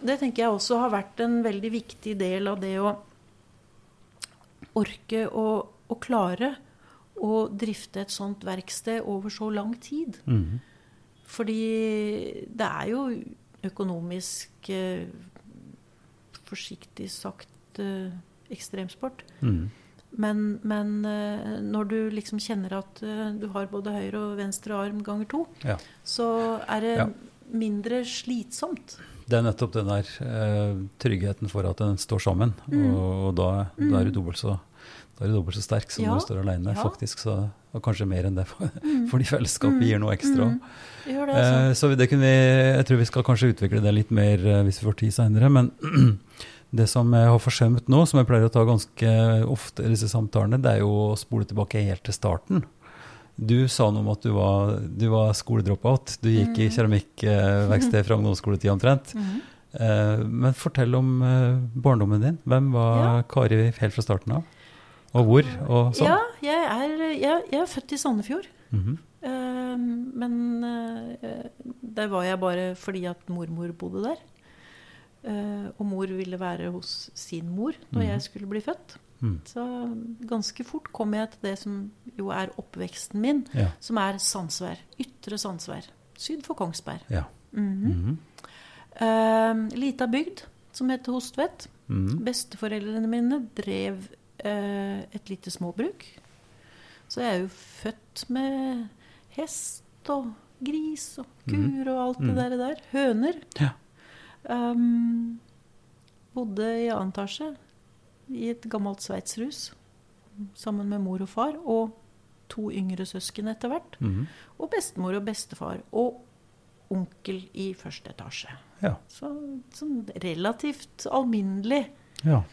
det tenker jeg også har vært en veldig viktig del av det å orke å, å klare å drifte et sånt verksted over så lang tid. Mm. Fordi det er jo økonomisk eh, forsiktig sagt eh, ekstremsport. Mm. Men, men eh, når du liksom kjenner at eh, du har både høyre og venstre arm ganger to, Ja. så er det Ja. mindre slitsomt. Det er nettopp den der eh, tryggheten for at den står sammen. Mm. Og, og da, da er du dobbelt så, da er du dobbelt så sterk som Ja, når du står alene, ja. faktisk. Så, og kanskje mer enn det, for, Mm. <laughs> fordi fellesskapet Mm. gir noe ekstra. Mm. Det, altså. Eh, så det kunne vi, jeg tror vi skal kanskje utvikle det litt mer eh, hvis vi får tid seinere. Men <clears throat> det som jeg har forsømt nå, som jeg pleier å ta ganske ofte i disse samtalene, det er jo å spole tilbake helt til starten. Du sa noe om at du var, du var skoledropout. Du gikk i Mm. keramikkverksted fra ungdomsskoletid omtrent. Mhm. Eh, men fortell om eh, barndommen din. Hvem var Ja. Kari helt fra starten av? Og hvor? Og sånn? Ja, jeg er, jeg, jeg er født i Sandefjord. Mm -hmm. uh, men uh, der var jeg bare fordi at mormor bodde der. Uh, og mor ville være hos sin mor når Mhm. jeg skulle bli født. Mm. Så ganske fort kom jeg til det som jo er oppveksten min, Ja. som er Sandsvær. Ytre Sandsvær. Syd for Kongsberg. ja. Mhm. Mhm. Eh, lita bygd som heter Hostvedt. Mhm. Besteforeldrene mine drev et lite småbruk. Så jeg er jo født med hest og gris og kur og alt det mm. der, der. Høner. Ja. Um, bodde i annen etasje i et gammelt sveitserhus sammen med mor og far. Og to yngre søsken etter hvert. Mm. Og bestemor og bestefar. Og onkel i første etasje. Ja. Så sånn relativt alminnelig. ja.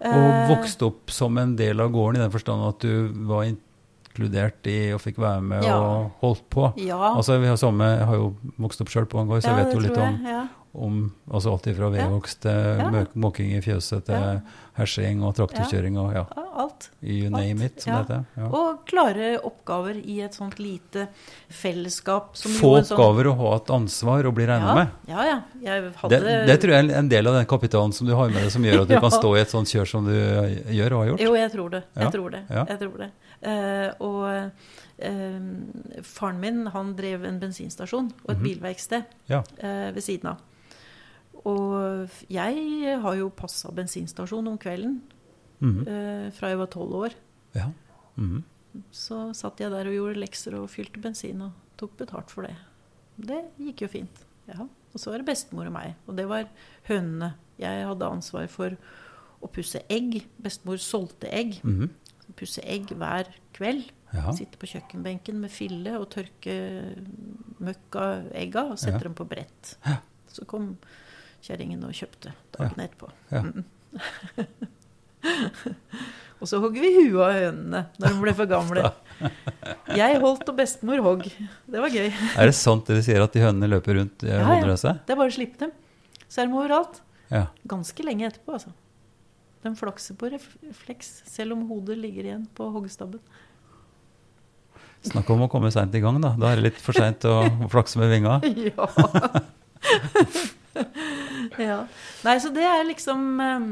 Og Eh, vokste opp som en del av gården i den forstand at du var inkludert i og fikk være med Ja. og holdt på. Ja, Altså, vi har, samme, jeg har jo vokst opp sjøl på en gård, så jeg vet jo litt om, Ja. Om altså alt fra vedvokst til Ja. måking i fjøset til Ja. hersing og traktorkjøring og ja, alt. you name Alt, it, som det heter. Ja. Og klare oppgaver i et sånt lite fellesskap. Som Få sånn- oppgaver og ha et ansvar og bli regna ja, med. Ja, ja. Hadde Det, det tror jeg er en del av den kapitalen som du har med deg, som gjør at du <laughs> kan stå i et sånt kjør som du gjør og har gjort. Jo, jeg tror det. Jeg tror det. Jeg tror det. Uh, og Uh, faren min han drev en bensinstasjon og et Mhm. bilverksted Ja. uh, ved siden av. Og jeg har jo passa bensinstasjon om kvelden Mhm. eh, fra jeg var tolv år. ja. Mhm. Så satt jeg der og gjorde lekser og fylte bensin og tok betalt for det. Det gikk jo fint. Ja. Og så var det bestemor og meg, og det var hønene. Jeg hadde ansvar for å pusse egg. Bestemor solgte egg. Mhm. Pusse egg hver kveld. Ja. Sitte på kjøkkenbenken med fille og tørke møkk av egga og sette Ja. dem på brett. Så kom kjerringen og kjøpte dagen etterpå. Ja. Mm. <laughs> og så hogg vi huet av hønene når de ble for gamle. <laughs> Jeg holdt og bestemor hogg. Det var gøy. <laughs> Er det sant det de sier at de hønene løper rundt eh, Ja, ja. Det er bare å slippe dem. Så er de overalt. Ja. Ganske lenge etterpå, altså. De flakser på refleks, selv om hodet ligger igjen på hoggstabben. Snakk om å komme seint i gang, da. Da er det litt for seint å flakse med vinga. Ja. <laughs> ja. Nei, så det er liksom eh,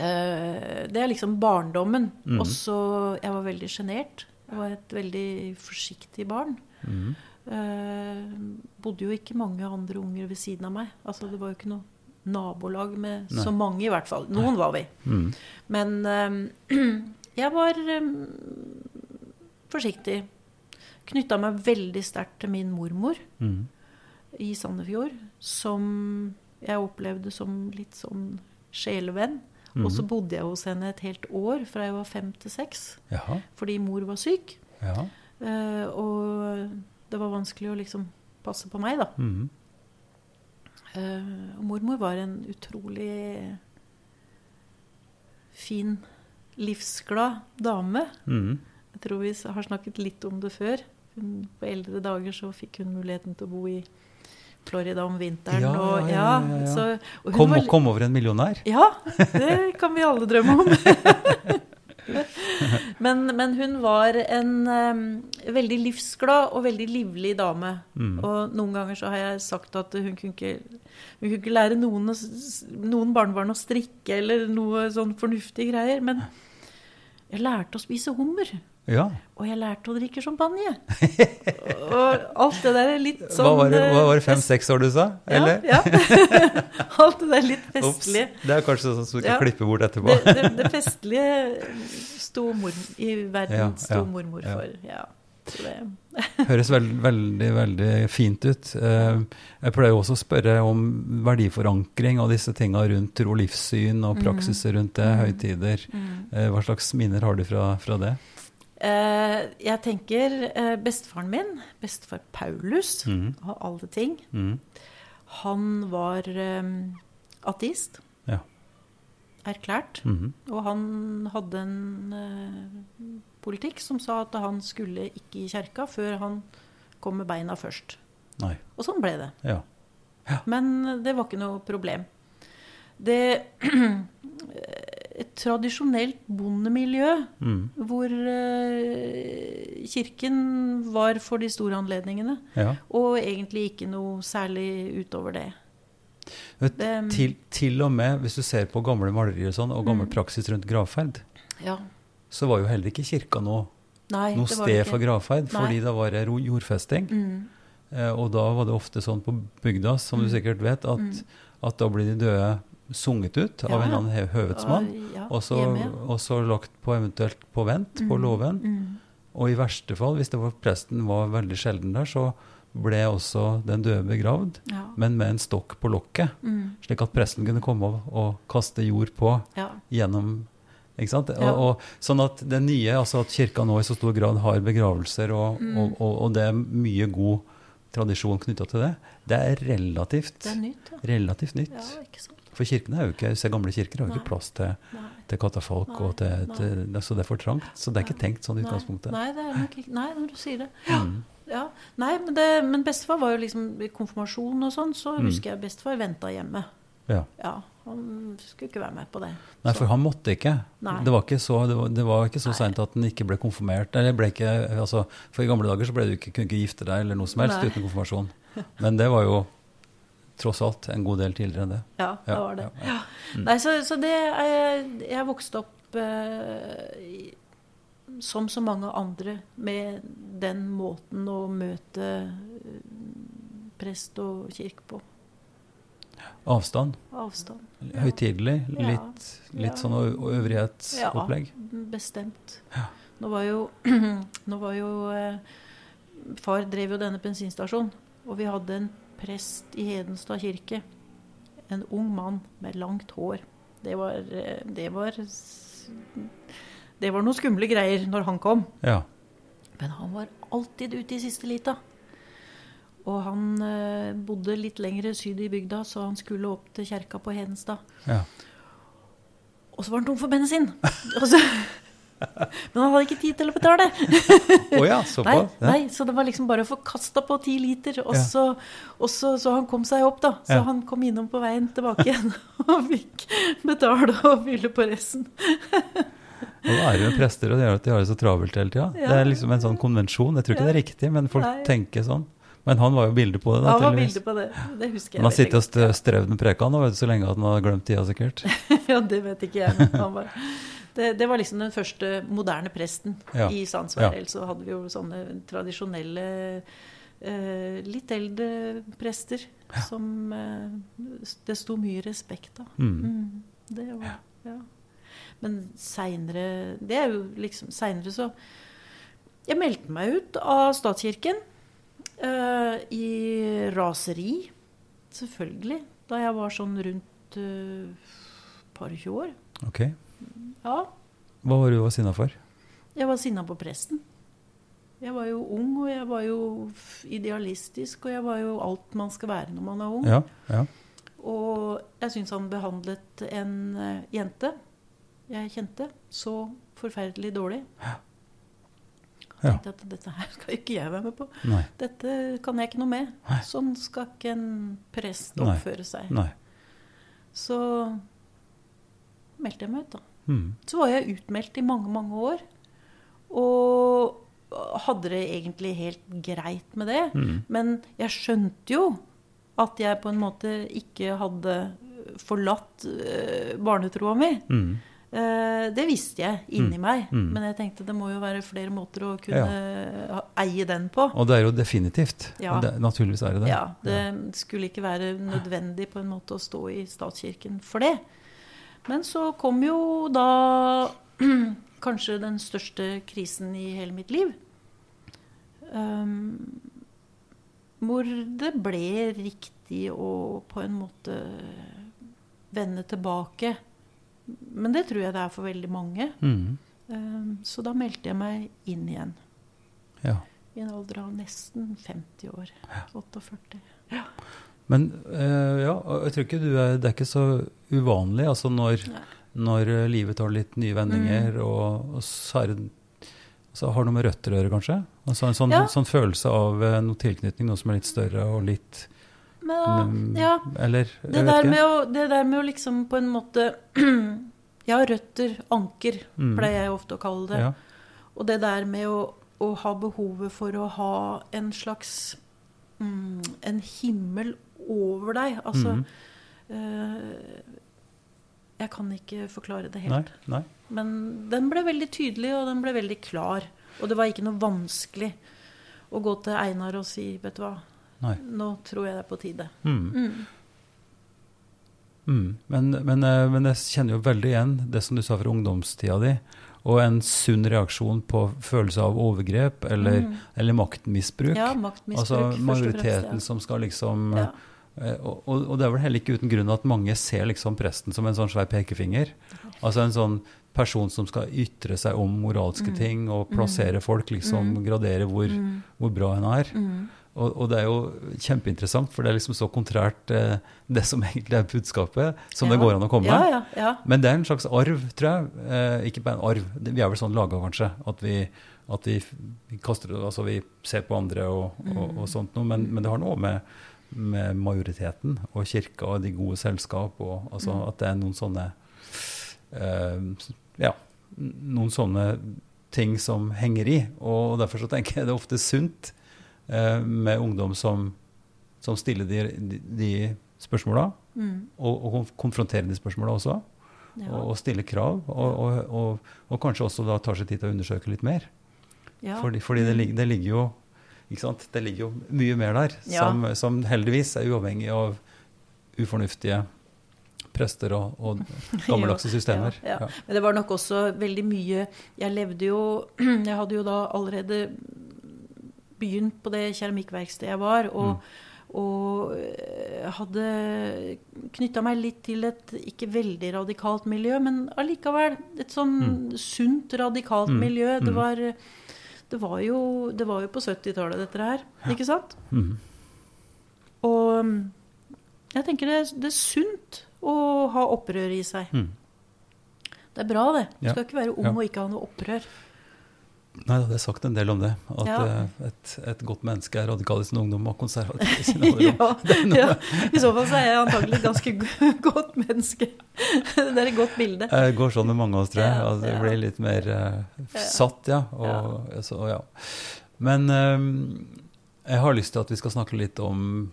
eh, Det er liksom barndommen. Mm. Og så Jeg var veldig sjenert. Jeg var et veldig forsiktig barn. Mm. Eh, bodde jo ikke mange andre unger ved siden av meg. Altså Det var jo ikke noe nabolag med Nei. så mange, i hvert fall. Noen var vi. Mm. Men eh, <clears throat> jeg var eh, forsiktig. Knytta meg veldig sterkt til min mormor Mhm. i Sandefjord, som jeg opplevde som litt sånn sjelevenn. Og så Mhm. bodde jeg hos henne et helt år, fra jeg var fem til seks, Jaha. fordi mor var syk. Ja. Uh, og det var vanskelig å liksom passe på meg, da. Mhm. Uh, og mormor var en utrolig fin, livsglad dame. Mm. Jeg tror vi har snakket litt om det før. Hun, på eldre dager så fikk hun muligheten til å bo i Florida om vinteren. Ja, og, ja, ja. Så, og Kom, var, kom over en millionær. Ja, det kan vi alle drømme om. <laughs> men, men hun var en um, veldig livsglad og veldig livlig dame. Mm. Og noen ganger så har jeg sagt at hun kunne ikke, hun kunne ikke lære noen, noen barnebarn å strikke eller noe sånn fornuftige greier. Men jeg lærte å spise hummer. Ja. Og jeg lærte å drikke champagne. <laughs> og alt det der er litt sånn Hva var det, det eh, fem-seks år du sa? Eller? Ja. ja. <laughs> alt det der litt Ops. Det er kanskje sånn som du kan Ja. klippe bort etterpå. Det, det, det festlige sto mor, i verden sto mormor ja. for. Ja. <laughs> Høres veld, veldig, veldig fint ut. Eh, Jeg pleier også å spørre om verdiforankring og disse tinga rundt tro livssyn og Mm. praksiser rundt det, høytider. Eh, Hva slags minner har du fra, fra det? Eh, jeg tenker eh, bestefaren min, bestefar Paulus, mm. av alle ting, mm. han var eh, ateist. Ja. Erklært. Mm. Og han hadde en politikk som sa at han skulle ikke i kjerka før han kom med beina først. Nei. Og sånn ble det. Ja. Men det var ikke noe problem. Det <clears throat> Et tradisjonelt bondemiljø mm. hvor eh, kirken var for de store anledningene, ja. og egentlig ikke noe særlig utover det. Vet, Det- til, til og med hvis du ser på gamle malerier og sånn, og gammel Mm. praksis rundt gravferd, Ja. så var jo heller ikke kirka noe, Nei, noe sted for gravferd, Nei. fordi det var jordfesting. Mm. Eh, og da var det ofte sånn på bygda, som du Mm. sikkert vet, at, Mm. at da blir de døde sunget ut av Ja, en annen hø- høvedsmann, Ja, og så, lagt på eventuelt på vent på Mm, låven. Mm. Og i verste fall, hvis det var presten var veldig sjelden der, så ble også den døde begravd, Ja. men med en stokk på lokket, Mm. slik at presten kunne komme og, og kaste jord på gjennom ikke sant? Ja. Og, og, sånn at det nye, altså at kirka nå i så stor grad har begravelser, og, Mm. og, og, og det er mye god tradisjon knytta til det, det er relativt, Det er nytt, ja. relativt nytt. Ja, ikke sant. For kirkene er jo ikke, se gamle kirker har jo ikke plass til, til katafalk, Nei, og til, til, altså så det er for trangt. Så det er ikke tenkt sånn i utgangspunktet. Nei, det er nok ikke Nei, når du sier det. Ja. Ja. Nei, men, det, men bestefar var jo liksom i konfirmasjon og sånn, så Mm. husker jeg bestefar venta hjemme. Ja. Ja, Han skulle ikke være med på det. Nei, Så- for han måtte ikke. Nei. Det var ikke så, det var, det var ikke så seint at han ikke ble konfirmert. Eller ble ikke, altså, for i gamle dager så ble du ikke, kunne du ikke gifte deg eller noe som helst Nei. uten konfirmasjon. Men det var jo tross alt en god del tidligere enn det. Ja, det var det. ja, ja. Mm. Nei, så, så det Jeg, Jeg vokste opp eh, som så mange andre med den måten å møte eh, prest og kirke på. Avstand. Avstand. Høytidelig. Ja. Litt, litt Ja. sånn øvrighetsopplegg. øvrighetsopplegg. Bestemt. Ja. Nå var jo, <clears throat> nå var jo eh, Far drev jo denne bensinstasjonen, og vi hadde en prest i Hedenstad kirke. En ung mann med langt hår. Det var Det var, det var noen skumle greier når han kom. Ja. Men han var alltid ute i siste lita. Og han eh, bodde litt lenger syd i bygda, så han skulle opp til kjerka på Hedenstad. ja. Og så var han tom for bensin. <laughs> Og så, men han hadde ikke tid til å betale. <laughs> oh ja, Nei, nei, så det var liksom bare å få kasta på ti liter. Og, Ja. så, og så, så han kom seg opp, da. Så Ja. han kom innom på veien tilbake igjen <laughs> og fikk betale og fylle på resten. Og da er det jo prester, og det gjør at de har det så travelt hele tida. Ja. Det er liksom en sånn konvensjon. Jeg tror ikke det er riktig, men folk Nei. tenker sånn. Men han var jo bilde på det. da, Han var bilde på det. Det husker jeg. Han har sittet og stø- strevd med preka nå, vet du, så lenge at han har glemt tida, sikkert. <laughs> Ja, det vet ikke jeg. Men han var, det, det var liksom den første moderne presten Ja. i Sandsvær. Ellers så hadde vi jo sånne tradisjonelle eh, litt eldre prester som eh, det sto mye respekt av. Mm. Mm, det var, ja. Men seinere Det er jo liksom Seinere så Jeg meldte meg ut av statskirken eh, i raseri. Selvfølgelig. Da jeg var sånn rundt uh, par og tjue år. Ok. Ja. Hva var du var sinna for? Jeg var sinna på presten. Jeg var jo ung, og jeg var jo idealistisk, og jeg var jo alt man skal være når man er ung. Ja, ja. Og jeg syns han behandlet en eh, jente jeg kjente, så forferdelig dårlig. Jeg Ja. tenkte at dette her skal ikke jeg være med på. Nei. Dette kan jeg ikke noe med. Nei. Sånn skal ikke en prest oppføre seg. Nei. Så meldte jeg meg ut, da. Mm. Så var jeg utmeldt i mange, mange år. Og hadde det egentlig helt greit med det. Mm. Men jeg skjønte jo at jeg på en måte ikke hadde forlatt uh, barnetroa mi. Mm. Eh, det visste jeg inni Mm. meg, Mm. men jeg tenkte det må jo være flere måter å kunne ja. eie den på. Og det er jo definitivt. Ja. Det, naturligvis er det det. Ja, Det skulle ikke være nødvendig på en måte å stå i statskirken for det. Men så kom jo da <clears throat> kanskje den største krisen i hele mitt liv. Um, hvor det ble riktig å på en måte vende tilbake. Men det tror jeg det er for veldig mange. Mm. Um, så da meldte jeg meg inn igjen. ja. I en alder av nesten 50 år. 48. Men eh, ja, jeg tror ikke du er Det er ikke så uvanlig altså når, når eh, livet tar litt nye vendinger, Mm. og, og så er det så har noe med røtter å gjøre, kanskje? Altså En sånn, Ja. sånn følelse av eh, noe tilknytning, noe som er litt større og litt Men, mm, ja, Eller det jeg vet der, ikke. med å, det der med å liksom på en måte <clears throat> Ja, røtter, anker, Mm. pleier jeg ofte å kalle det. Ja. Og det der med å, å ha behovet for å ha en slags mm, En himmel over deg. Altså Mhm. Eh, jeg kan ikke forklare det helt. nei. Men den ble veldig tydelig, og den ble veldig klar. Og det var ikke noe vanskelig å gå til Einar og si, vet du hva, nei. nå tror jeg det er på tide. Mm. Mm. Mm. Men, men, eh, men jeg kjenner jo veldig igjen det som du sa fra ungdomstida di. Og en sunn reaksjon på følelse av overgrep eller, Mm. eller maktmisbruk. Ja, maktmisbruk. altså majoriteten som skal liksom ja. Eh, og, og og det er vel heller ikke uten grunn at mange ser liksom presten som en sånn svær pekefinger. Altså en sånn person som skal ytre seg om moralske Mm. ting og plassere folk, liksom Mm. gradere hvor, Mm. hvor bra en er. Mm. Og, og det er jo kjempeinteressant, for det er liksom så kontrært eh, det som <laughs> egentlig er budskapet, som det går an å komme. Ja, ja, ja. Men det er en slags arv, tror jeg. Eh, ikke bare en arv, vi er vel sånn laga kanskje, at vi, at vi, vi kaster Altså vi ser på andre og, og, og sånt noe, men, men det har noe med, med majoriteten og kirka og de gode selskap og altså Mm. at det er noen sånne uh, Ja, noen sånne ting som henger i. Og derfor så tenker jeg det er ofte sunt uh, med ungdom som, som stiller de, de, de spørsmåla, Mm. og, og konfronterer de spørsmåla også. ja. Og, og stiller krav, og, og, kanskje også da tar seg tid til å undersøke litt mer. ja. Fordi, fordi det, det ligger jo? Det ligger jo mye mer der, Ja. som, som heldigvis er uavhengig av ufornuftige prester og, og <laughs> gammeldagse systemer. Ja, ja. Men det var nok også veldig mye Jeg levde jo <clears throat> Jeg hadde jo da allerede begynt på det keramikkverkstedet jeg var, og, Mm. og eh, hadde knytta meg litt til et ikke veldig radikalt miljø, men allikevel et sånn sunt, radikalt Mm. miljø. Det Mm. var, det var, jo, det var jo på 70-tallet, dette her. Ikke sant? Mhm. Og mm, jeg tenker det, det er sunt å ha opprør i seg. Mm. Det er bra, det. Du Ja. skal ikke være ung Ja. og ikke ha noe opprør. Nei det er sagt en del om det. At Ja. eh, et, et godt menneske er radikal i sin ungdom og konservativ i sin <laughs> alderdom. ja, <laughs> ja. I så fall så er jeg antagelig et ganske <laughs> godt menneske. Det er et godt bilde. Det går sånn med mange av oss, tror jeg. Altså, det ja. blir litt mer uh, satt, ja. Og, Så, ja. Men um, jeg har lyst til at vi skal snakke litt om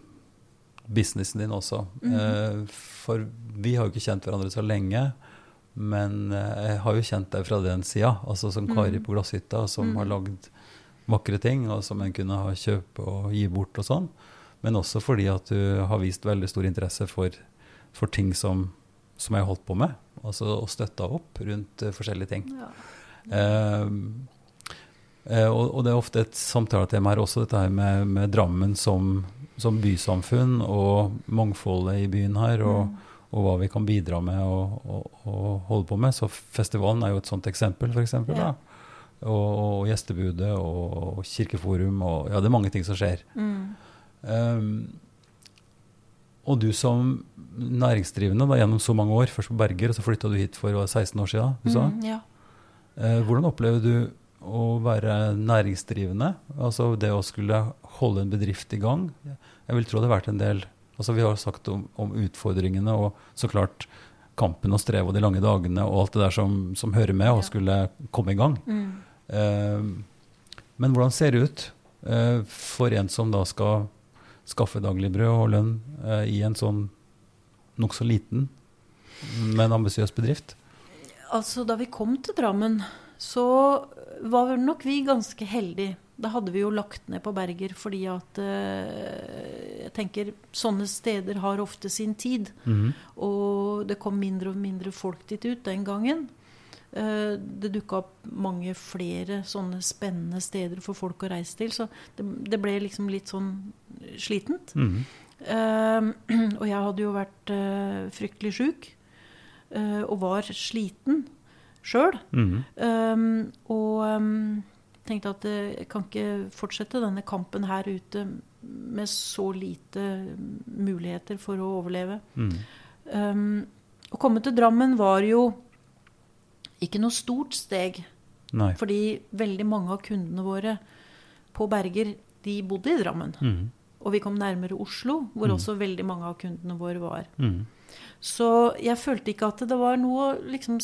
businessen din også. Mm -hmm. uh, for vi har jo ikke kjent hverandre så lenge. Men eh, jeg har jo kjent deg fra den sida, altså som Kari Mhm. på Glasshytta, som Mhm. har lagd vakre ting, og som en kunne ha kjøpe og gi bort og sånn. Men også fordi at du har vist veldig stor interesse for, for ting som, som jeg har holdt på med. Altså og støtta opp rundt eh, forskjellige ting. Ja. Eh, eh, og, og det er ofte et samtaletema her også, dette her med, med Drammen som, som bysamfunn og mangfoldet i byen her. og Mm. Og hva vi kan bidra med og, og, og holde på med. Så festivalen er jo et sånt eksempel, f.eks. Ja. Og, og gjestebudet og, kirkeforum og Ja, det er mange ting som skjer. Mm. Um, og du som næringsdrivende da, gjennom så mange år, først på Berger, og så flytta du hit for hva, 16 år siden, du sa. Mm, ja. uh, hvordan opplever du å være næringsdrivende? Altså det å skulle holde en bedrift i gang? Jeg vil tro det har vært en del altså Vi har sagt om, om utfordringene og så klart kampen og strevet og de lange dagene og alt det der som, som hører med, og skulle komme i gang. Mm. Eh, men hvordan ser det ut eh, for en som da skal skaffe dagligbrød og lønn eh, i en sånn nokså liten, men ambisiøs bedrift? Altså, da vi kom til Drammen, så var nok vi ganske heldige. Da hadde vi jo lagt ned på Berger fordi at eh, Jeg tenker sånne steder har ofte sin tid. Mhm. Og det kom mindre og mindre folk dit ut den gangen. Eh, det dukka opp mange flere sånne spennende steder for folk å reise til. Så det, det ble liksom litt sånn slitent. Mhm. Eh, og jeg hadde jo vært eh, fryktelig sjuk. eh, og var sliten sjøl. Um, og um, tenkte at eh, jeg kan ikke fortsette denne kampen her ute med så lite muligheter for å overleve. Mm. Um, å komme til Drammen var jo ikke noe stort steg, Nei. fordi veldig mange av kundene våre på Berger de bodde i Drammen. Mm. Og vi kom nærmere Oslo, hvor Mm. også veldig mange av kundene våre var. Mhm. Så jeg følte ikke at det var noe liksom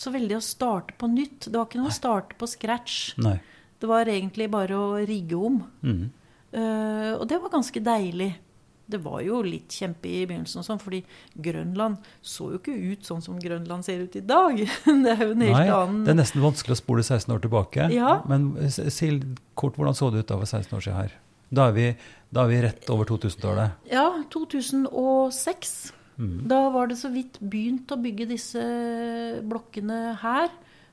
så veldig å starte på nytt. Det var ikke noe å starte på scratch. Nei. Det var egentlig bare å rigge om. Mm. Uh, og det var ganske deilig. det var jo litt kjempe i begynnelsen, og sånn, fordi Grønland så jo ikke ut sånn som Grønland ser ut i dag. <laughs> Det er jo en helt Nei, annen det er nesten vanskelig å spole 16 år tilbake. Ja. Men si kort, hvordan så det ut da for 16 år siden her? Da er vi, da er vi rett over 2000-tallet. Ja, 2006. Mm. Da var det så vidt begynt å bygge disse blokkene her.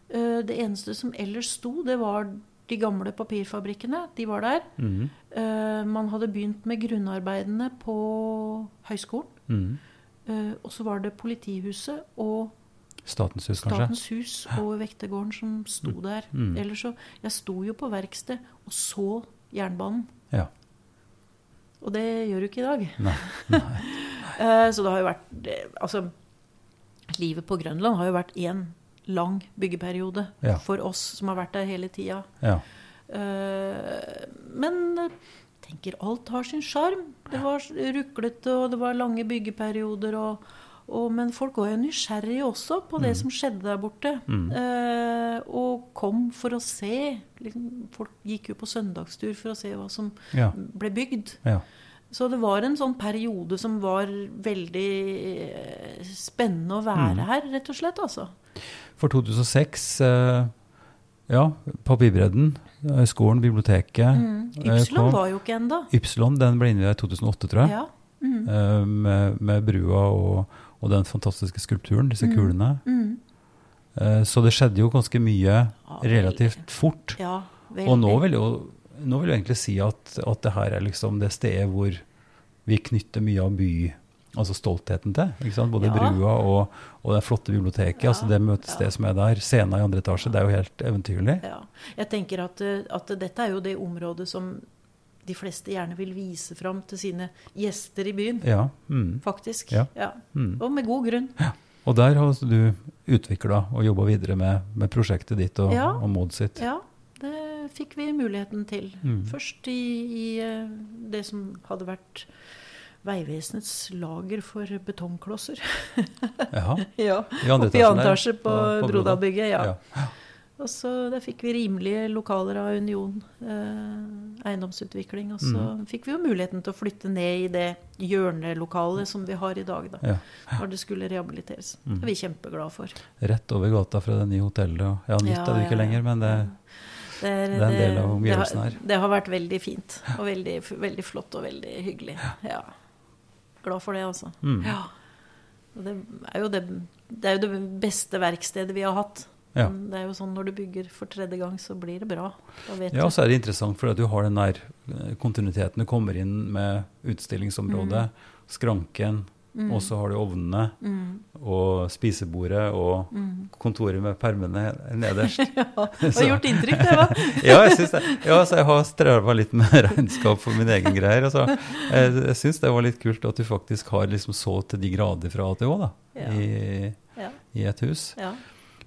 Eh, Det eneste som ellers sto, det var de gamle papirfabrikkene. De var der. Mm. Eh, Man hadde begynt med grunnarbeidene på høyskolen. Mm. Eh, Og så var det politihuset og Statens hus, kanskje? Statens hus og vektergården som sto der. Mm. Ellers så Jeg sto jo på verksted og så jernbanen. Ja. Og det gjør du ikke i dag. Nei. <laughs> Nei. Så det har jo vært eh, Altså, livet på Grønland har jo vært én lang byggeperiode Ja. for oss som har vært der hele tida. Ja. Eh, Men jeg tenker alt har sin sjarm. Det var ruklete, og det var lange byggeperioder. Og, og, men folk var jo nysgjerrige også på det som skjedde der borte. Mm. Eh, og kom for å se. Liksom, folk gikk jo på søndagstur for å se hva som Ja. ble bygd. ja. Så det var en sånn periode som var veldig eh, spennende å være Mm. her, rett og slett. altså. For 2006 eh, Ja, Papirbredden, skolen, biblioteket. Mm. eh, Ypsilon var jo ikke ennå. Ypsilon den ble innviet i 2008, tror jeg. Ja. Mm. Eh, med, med brua og, og den fantastiske skulpturen, disse Mm. kulene. Mm. Eh, så det skjedde jo ganske mye relativt fort. Ja. Og nå vil jo nå vil jeg egentlig si at, at det her er liksom det stedet hvor vi knytter mye av by, altså stoltheten til. Både Ja. brua og, og det flotte biblioteket. Ja, altså Det møtestedet ja. som er der. Scena i andre etasje. Det er jo helt eventyrlig. Ja. Jeg tenker at, eh, at dette er jo det området som de fleste gjerne vil vise fram til sine gjester i byen. Ja. Mm, Faktisk. Ja. Ja. mm. Og med god grunn. Og der har du utvikla og jobba videre med, med prosjektet ditt og, Ja. og Maud sitt. Ja, det fikk vi muligheten til. Mm. Først i, i eh, det som hadde vært Vegvesenets lager for betongklosser. Jaha. <laughs> ja. I andre Oppe i etasjen etasje på, på Broda. Brodabygget. Ja. Ja. Og så der fikk vi rimelige lokaler av Union eh, eiendomsutvikling. Og så Mm. fikk vi jo muligheten til å flytte ned i det hjørnelokalet som vi har i dag, da. Ja. Når det skulle rehabiliteres. Mm. Det er vi kjempeglade for. Rett over gata fra det nye hotellet. Ja, nytt Ja, er det ikke ja, lenger, men det Det er, Det er en del av det omgivelsene her. Det har vært veldig fint. Og veldig, veldig flott og veldig hyggelig. Ja. Glad for det, altså. mm. Ja. Og det er jo det, det er jo det beste verkstedet vi har hatt. Ja. Men Det er jo sånn når du bygger for tredje gang, så blir det bra. Ja, og så er det interessant fordi du har den der eh, kontinuiteten. Du kommer inn med utstillingsområdet, skranken, Mm. og så har du ovnene Mm. og spisebordet og Mm. kontoret med permene nederst. <laughs> Ja, <laughs> det har gjort inntrykk, det, hva? <laughs> ja, jeg synes det. Ja, så jeg har streva litt med regnskap for min egen greier. Altså, jeg jeg syns det var litt kult at du faktisk har liksom så til de grader fra ATH da, Ja. i, i et hus. ja.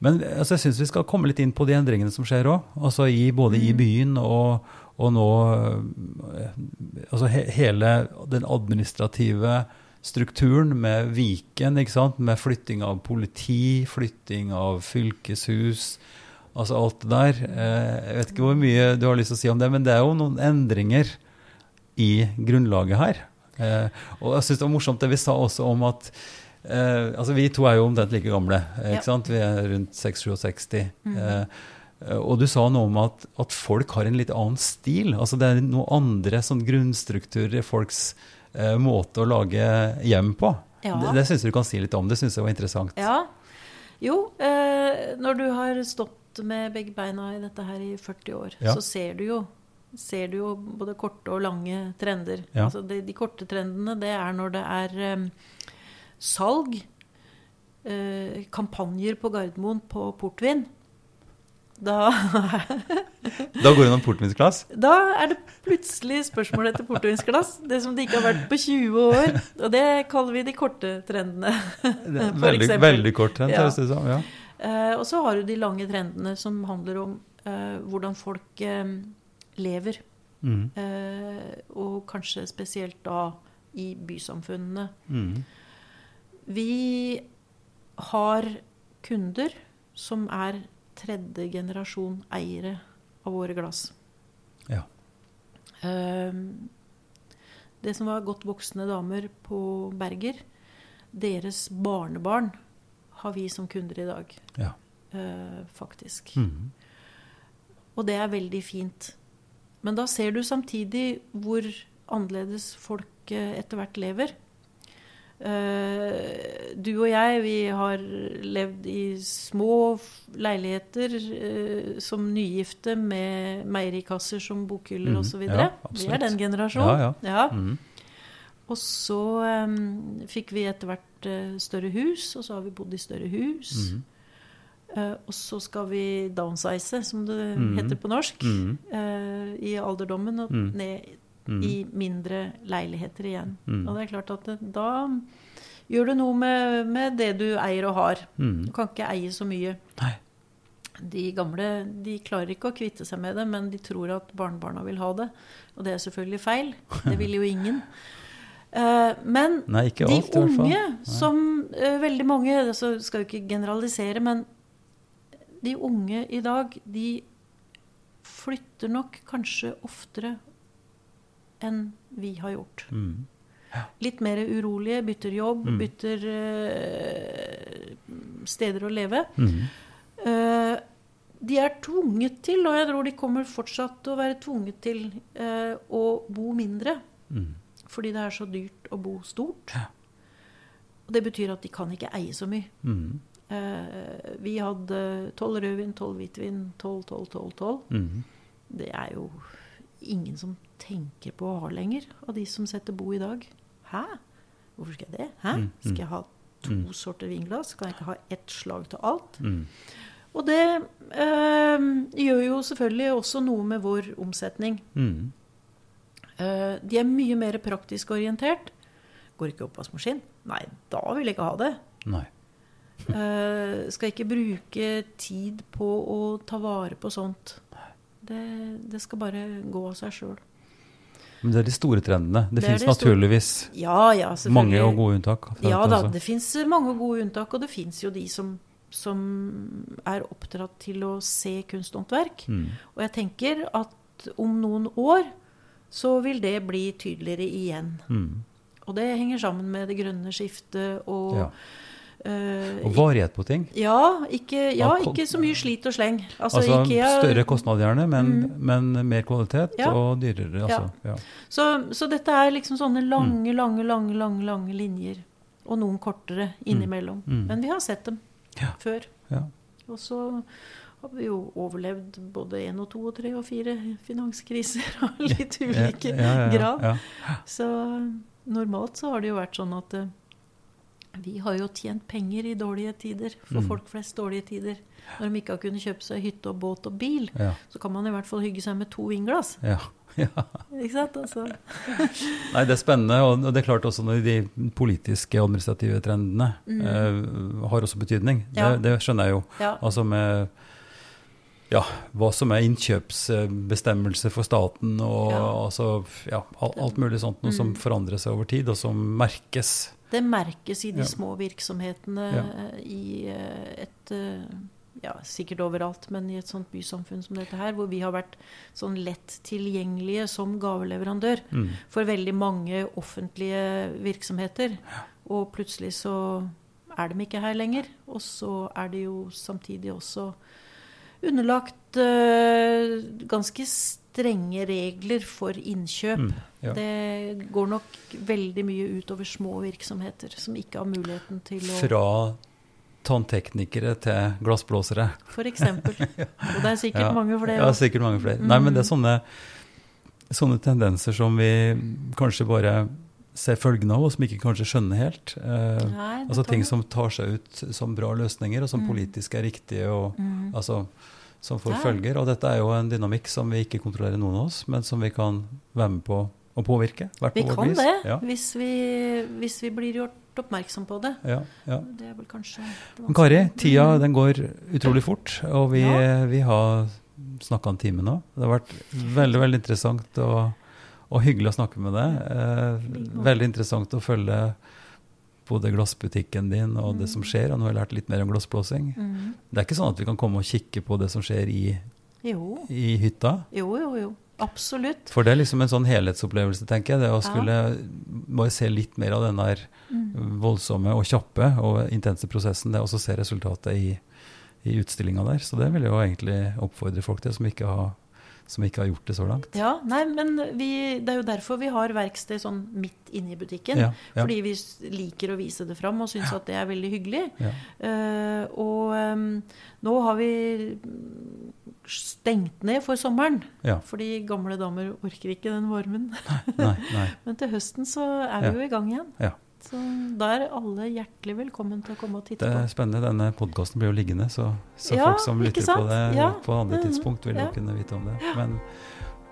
Men altså, jeg syns vi skal komme litt inn på de endringene som skjer òg. Altså, i- både i Mm. byen og, og nå øh, Altså he, hele den administrative strukturen med Viken, med flytting av politi, flytting av fylkeshus. Altså alt det der. Eh, Jeg vet ikke hvor mye du har lyst til å si om det, men det er jo noen endringer i grunnlaget her. Eh, og jeg syns det var morsomt det vi sa også om at eh, Altså vi to er jo omtrent like gamle, eh, ikke Ja. sant? Vi er rundt 6-67. Mm. Eh, og du sa noe om at, at folk har en litt annen stil. Altså det er noe andre sånn grunnstrukturer i folks eh, måte å lage hjem på. Ja. Det, det syns jeg du kan si litt om. Det syns jeg var interessant. Ja. Jo, eh, når du har stått med begge beina i dette her i 40 år, Ja. så ser du jo ser du jo både korte og lange trender. Ja. Altså de, de korte trendene, det er når det er eh, salg, eh, kampanjer på Gardermoen på portvin. Da, Da går det noen portvinsglass. da er det plutselig spørsmål etter portvinsglass. Det som det ikke har vært på 20 år. Og det kaller vi de korte trendene. Veldig, eksempel. veldig kort trend, Ja. høres det ut. Ja. Eh, og så har du de lange trendene som handler om eh, hvordan folk eh, lever. Mm. Eh, og kanskje spesielt da i bysamfunnene. Mm. Vi har kunder som er tredje generasjon eiere av våre glass. Ja. Eh, det som var godt voksne damer på Berger, deres barnebarn har vi som kunder i dag. Ja. eh, faktisk. Mhm. Og det er veldig fint. Men da ser du samtidig hvor annerledes folk etter hvert lever. Eh, du og jeg, vi har levd i små leiligheter eh, som nygifte med meierikasser som bokhyller mm, osv. ja, vi er den generasjonen. Ja, ja. Mhm. Og så um, fikk vi etter hvert uh, større hus, og så har vi bodd i større hus. Mm. Uh, og så skal vi downsize, som det mm. heter på norsk, eh, i alderdommen, og Mhm. ned Mhm. i mindre leiligheter igjen. Mm. Og det er klart at da gjør det noe med, med det du eier og har. Mm. Du kan ikke eie så mye. Nei. De gamle de klarer ikke å kvitte seg med det, men de tror at barnebarna vil ha det. Og det er selvfølgelig feil. Det vil jo ingen. Uh, <laughs> men Nei, de alt, unge, som uh, veldig mange altså Skal jo ikke generalisere, men de unge i dag, de flytter nok kanskje oftere enn vi har gjort. Mhm. Litt mer urolige, bytter jobb, Mm. bytter uh, steder å leve. Mm. Uh, de er tvunget til, og jeg tror de kommer fortsatt til å være tvunget til, uh, å bo mindre. Mm. Fordi det er så dyrt å bo stort. Ja. Og det betyr at de kan ikke eie så mye. Eh, vi hadde tolv rødvin, tolv hvitvin, tolv, tolv, tolv, tolv. Mhm. Det er jo ingen som tenker på å ha lenger, av de som setter bo i dag. Hæ? Hvorfor skal jeg det? Hæ? Mm, mm. Skal jeg ha to Mm. sorter vinglass? Kan jeg ikke ha ett slag til alt? Mm. Og det øh, gjør jo selvfølgelig også noe med vår omsetning. Mm. Uh, de er mye mer praktisk orientert. Går ikke oppvaskmaskin? Nei, da vil jeg ikke ha det. Nei. uh, skal ikke bruke tid på å ta vare på sånt. Det, det skal bare gå av seg sjøl. Men det er de store trendene. Det, Det fins naturligvis Ja, ja, mange og gode unntak. Ja da, også. det fins mange gode unntak, og det fins jo de som, som er oppdratt til å se kunsthåndverk. Mm. Og jeg tenker at om noen år så vil det bli tydeligere igjen. Mm. Og det henger sammen med det grønne skiftet og Ja. Eh, Og varighet på ting. ja, ikke, ja, ikke så mye slit og sleng. Altså, Altså, IKEA, større kostnad gjerne, men, men mer kvalitet Ja. og dyrere. Altså. Ja. Så, så dette er liksom sånne Mm. lange, lange, lange, lange, lange linjer. Og noen kortere innimellom. Mm. Men vi har sett dem før. Ja. Og så har vi jo overlevd både én og to og tre og fire finanskriser av <laughs> litt ulike grad. Så normalt så har det jo vært sånn at eh, vi har jo tjent penger i dårlige tider, for Mm. folk flest dårlige tider. Når de ikke har kunnet kjøpe seg hytte og båt og bil, Ja, så kan man i hvert fall hygge seg med to vinglass. ja, <laughs> ja. Ikke sant? Altså, <laughs> Nei, det er spennende, og det er klart også når de politiske og administrative trendene eh, har også betydning. Mm. Ja. Det, det skjønner jeg jo. ja. Altså med ja, hva som er innkjøpsbestemmelser for staten, og altså, ja, alt, mulig sånt noe som Mm. forandrer seg over tid, og som merkes. Det merkes i de små virksomhetene i eh, et eh, ja, sikkert overalt, men i et sånt bysamfunn som dette her, hvor vi har vært sånn lett tilgjengelige som gaveleverandør Mm. for veldig mange offentlige virksomheter. Og plutselig så er de ikke her lenger. Og så er det jo samtidig også underlagt uh, ganske strenge regler for innkjøp. Mm. Ja. Det går nok veldig mye utover små virksomheter som ikke har muligheten til å Fra tannteknikere til glassblåsere. For eksempel. <laughs> Og det er sikkert Ja. mange flere. Ja, sikkert mange flere. Nei, men det er Mm. sånne, sånne tendenser som vi kanskje bare ser følgene av, og som ikke kanskje skjønner helt. Eh, Nei, altså ting som tar seg ut som bra løsninger, og som Mm. politisk er riktige, og mm. altså, som får Ja. følger. Og dette er jo en dynamikk som vi ikke kontrollerer noen av oss, men som vi kan være med på å påvirke. Vi på kan det, Ja, hvis, vi, hvis vi blir gjort oppmerksom på det. ja, ja. Det er vel kanskje Men Kari, tida den går utrolig fort, og vi, vi har snakka en time nå. Det har vært veldig veldig interessant og, og hyggelig å snakke med deg. Eh, veldig interessant å følge både glassbutikken din og det som Mm. skjer. Og nå har jeg lært litt mer om glassblåsing. Mm. Det er ikke sånn at vi kan komme og kikke på det som skjer i, Jo. i hytta. jo, jo, jo. Absolutt. For det er liksom en sånn helhetsopplevelse, tenker jeg. Det å skulle bare se litt mer av den der Mm. voldsomme og kjappe og intense prosessen, det å se resultatet i, i utstillinga der. Så det vil jeg jo egentlig oppfordre folk til, som ikke har, som ikke har gjort det så langt. Ja, nei, men vi, det er jo derfor vi har verksted sånn midt inne i butikken. Ja, ja. Fordi vi liker å vise det fram og syns at det er veldig hyggelig. Ja. Eh, og um, nå har vi stengt ned for sommeren. Ja. Fordi gamle damer orker ikke den varmen. Nei, nei. <laughs> Men til høsten så er vi Ja. jo i gang igjen. Ja. Så da er alle hjertelig velkommen til å komme og titte på. Det er spennende. Denne podkasten blir jo liggende, så, så Ja, folk som lytter på det Ja. på andre Mhm. tidspunkt, vil jo Ja. kunne vite om det. Men,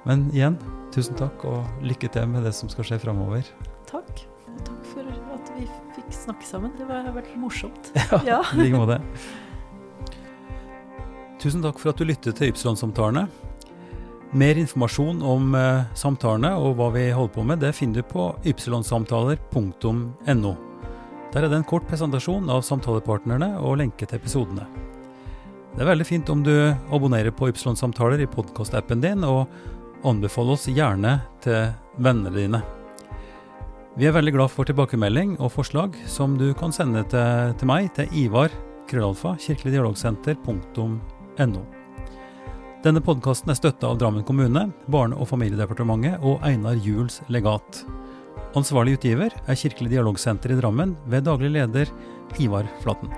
men igjen, tusen takk, og lykke til med det som skal skje framover. Takk. Og takk for at vi fikk snakke sammen. Det har vært morsomt. <laughs> Ja, Ja. I like måte. Tusen takk for at du lyttet til Ypsilon-samtalene. Mer informasjon om eh, samtalene og hva vi holder på med, det finner du på ypsilonsamtaler.no. Der er det en kort presentasjon av samtalepartnerne og lenke til episodene. Det er veldig fint om du abonnerer på Ypsilon-samtaler i podkastappen din, og anbefaler oss gjerne til vennene dine. Vi er veldig glad for tilbakemelding og forslag som du kan sende til, til meg til Ivar krøllalfa kirkeligdialogsenter.no. Denne podkasten er støtta av Drammen kommune, Barne- og familiedepartementet og Einar Juels legat. Ansvarlig utgiver er Kirkelig dialogsenter i Drammen ved daglig leder Ivar Flaten.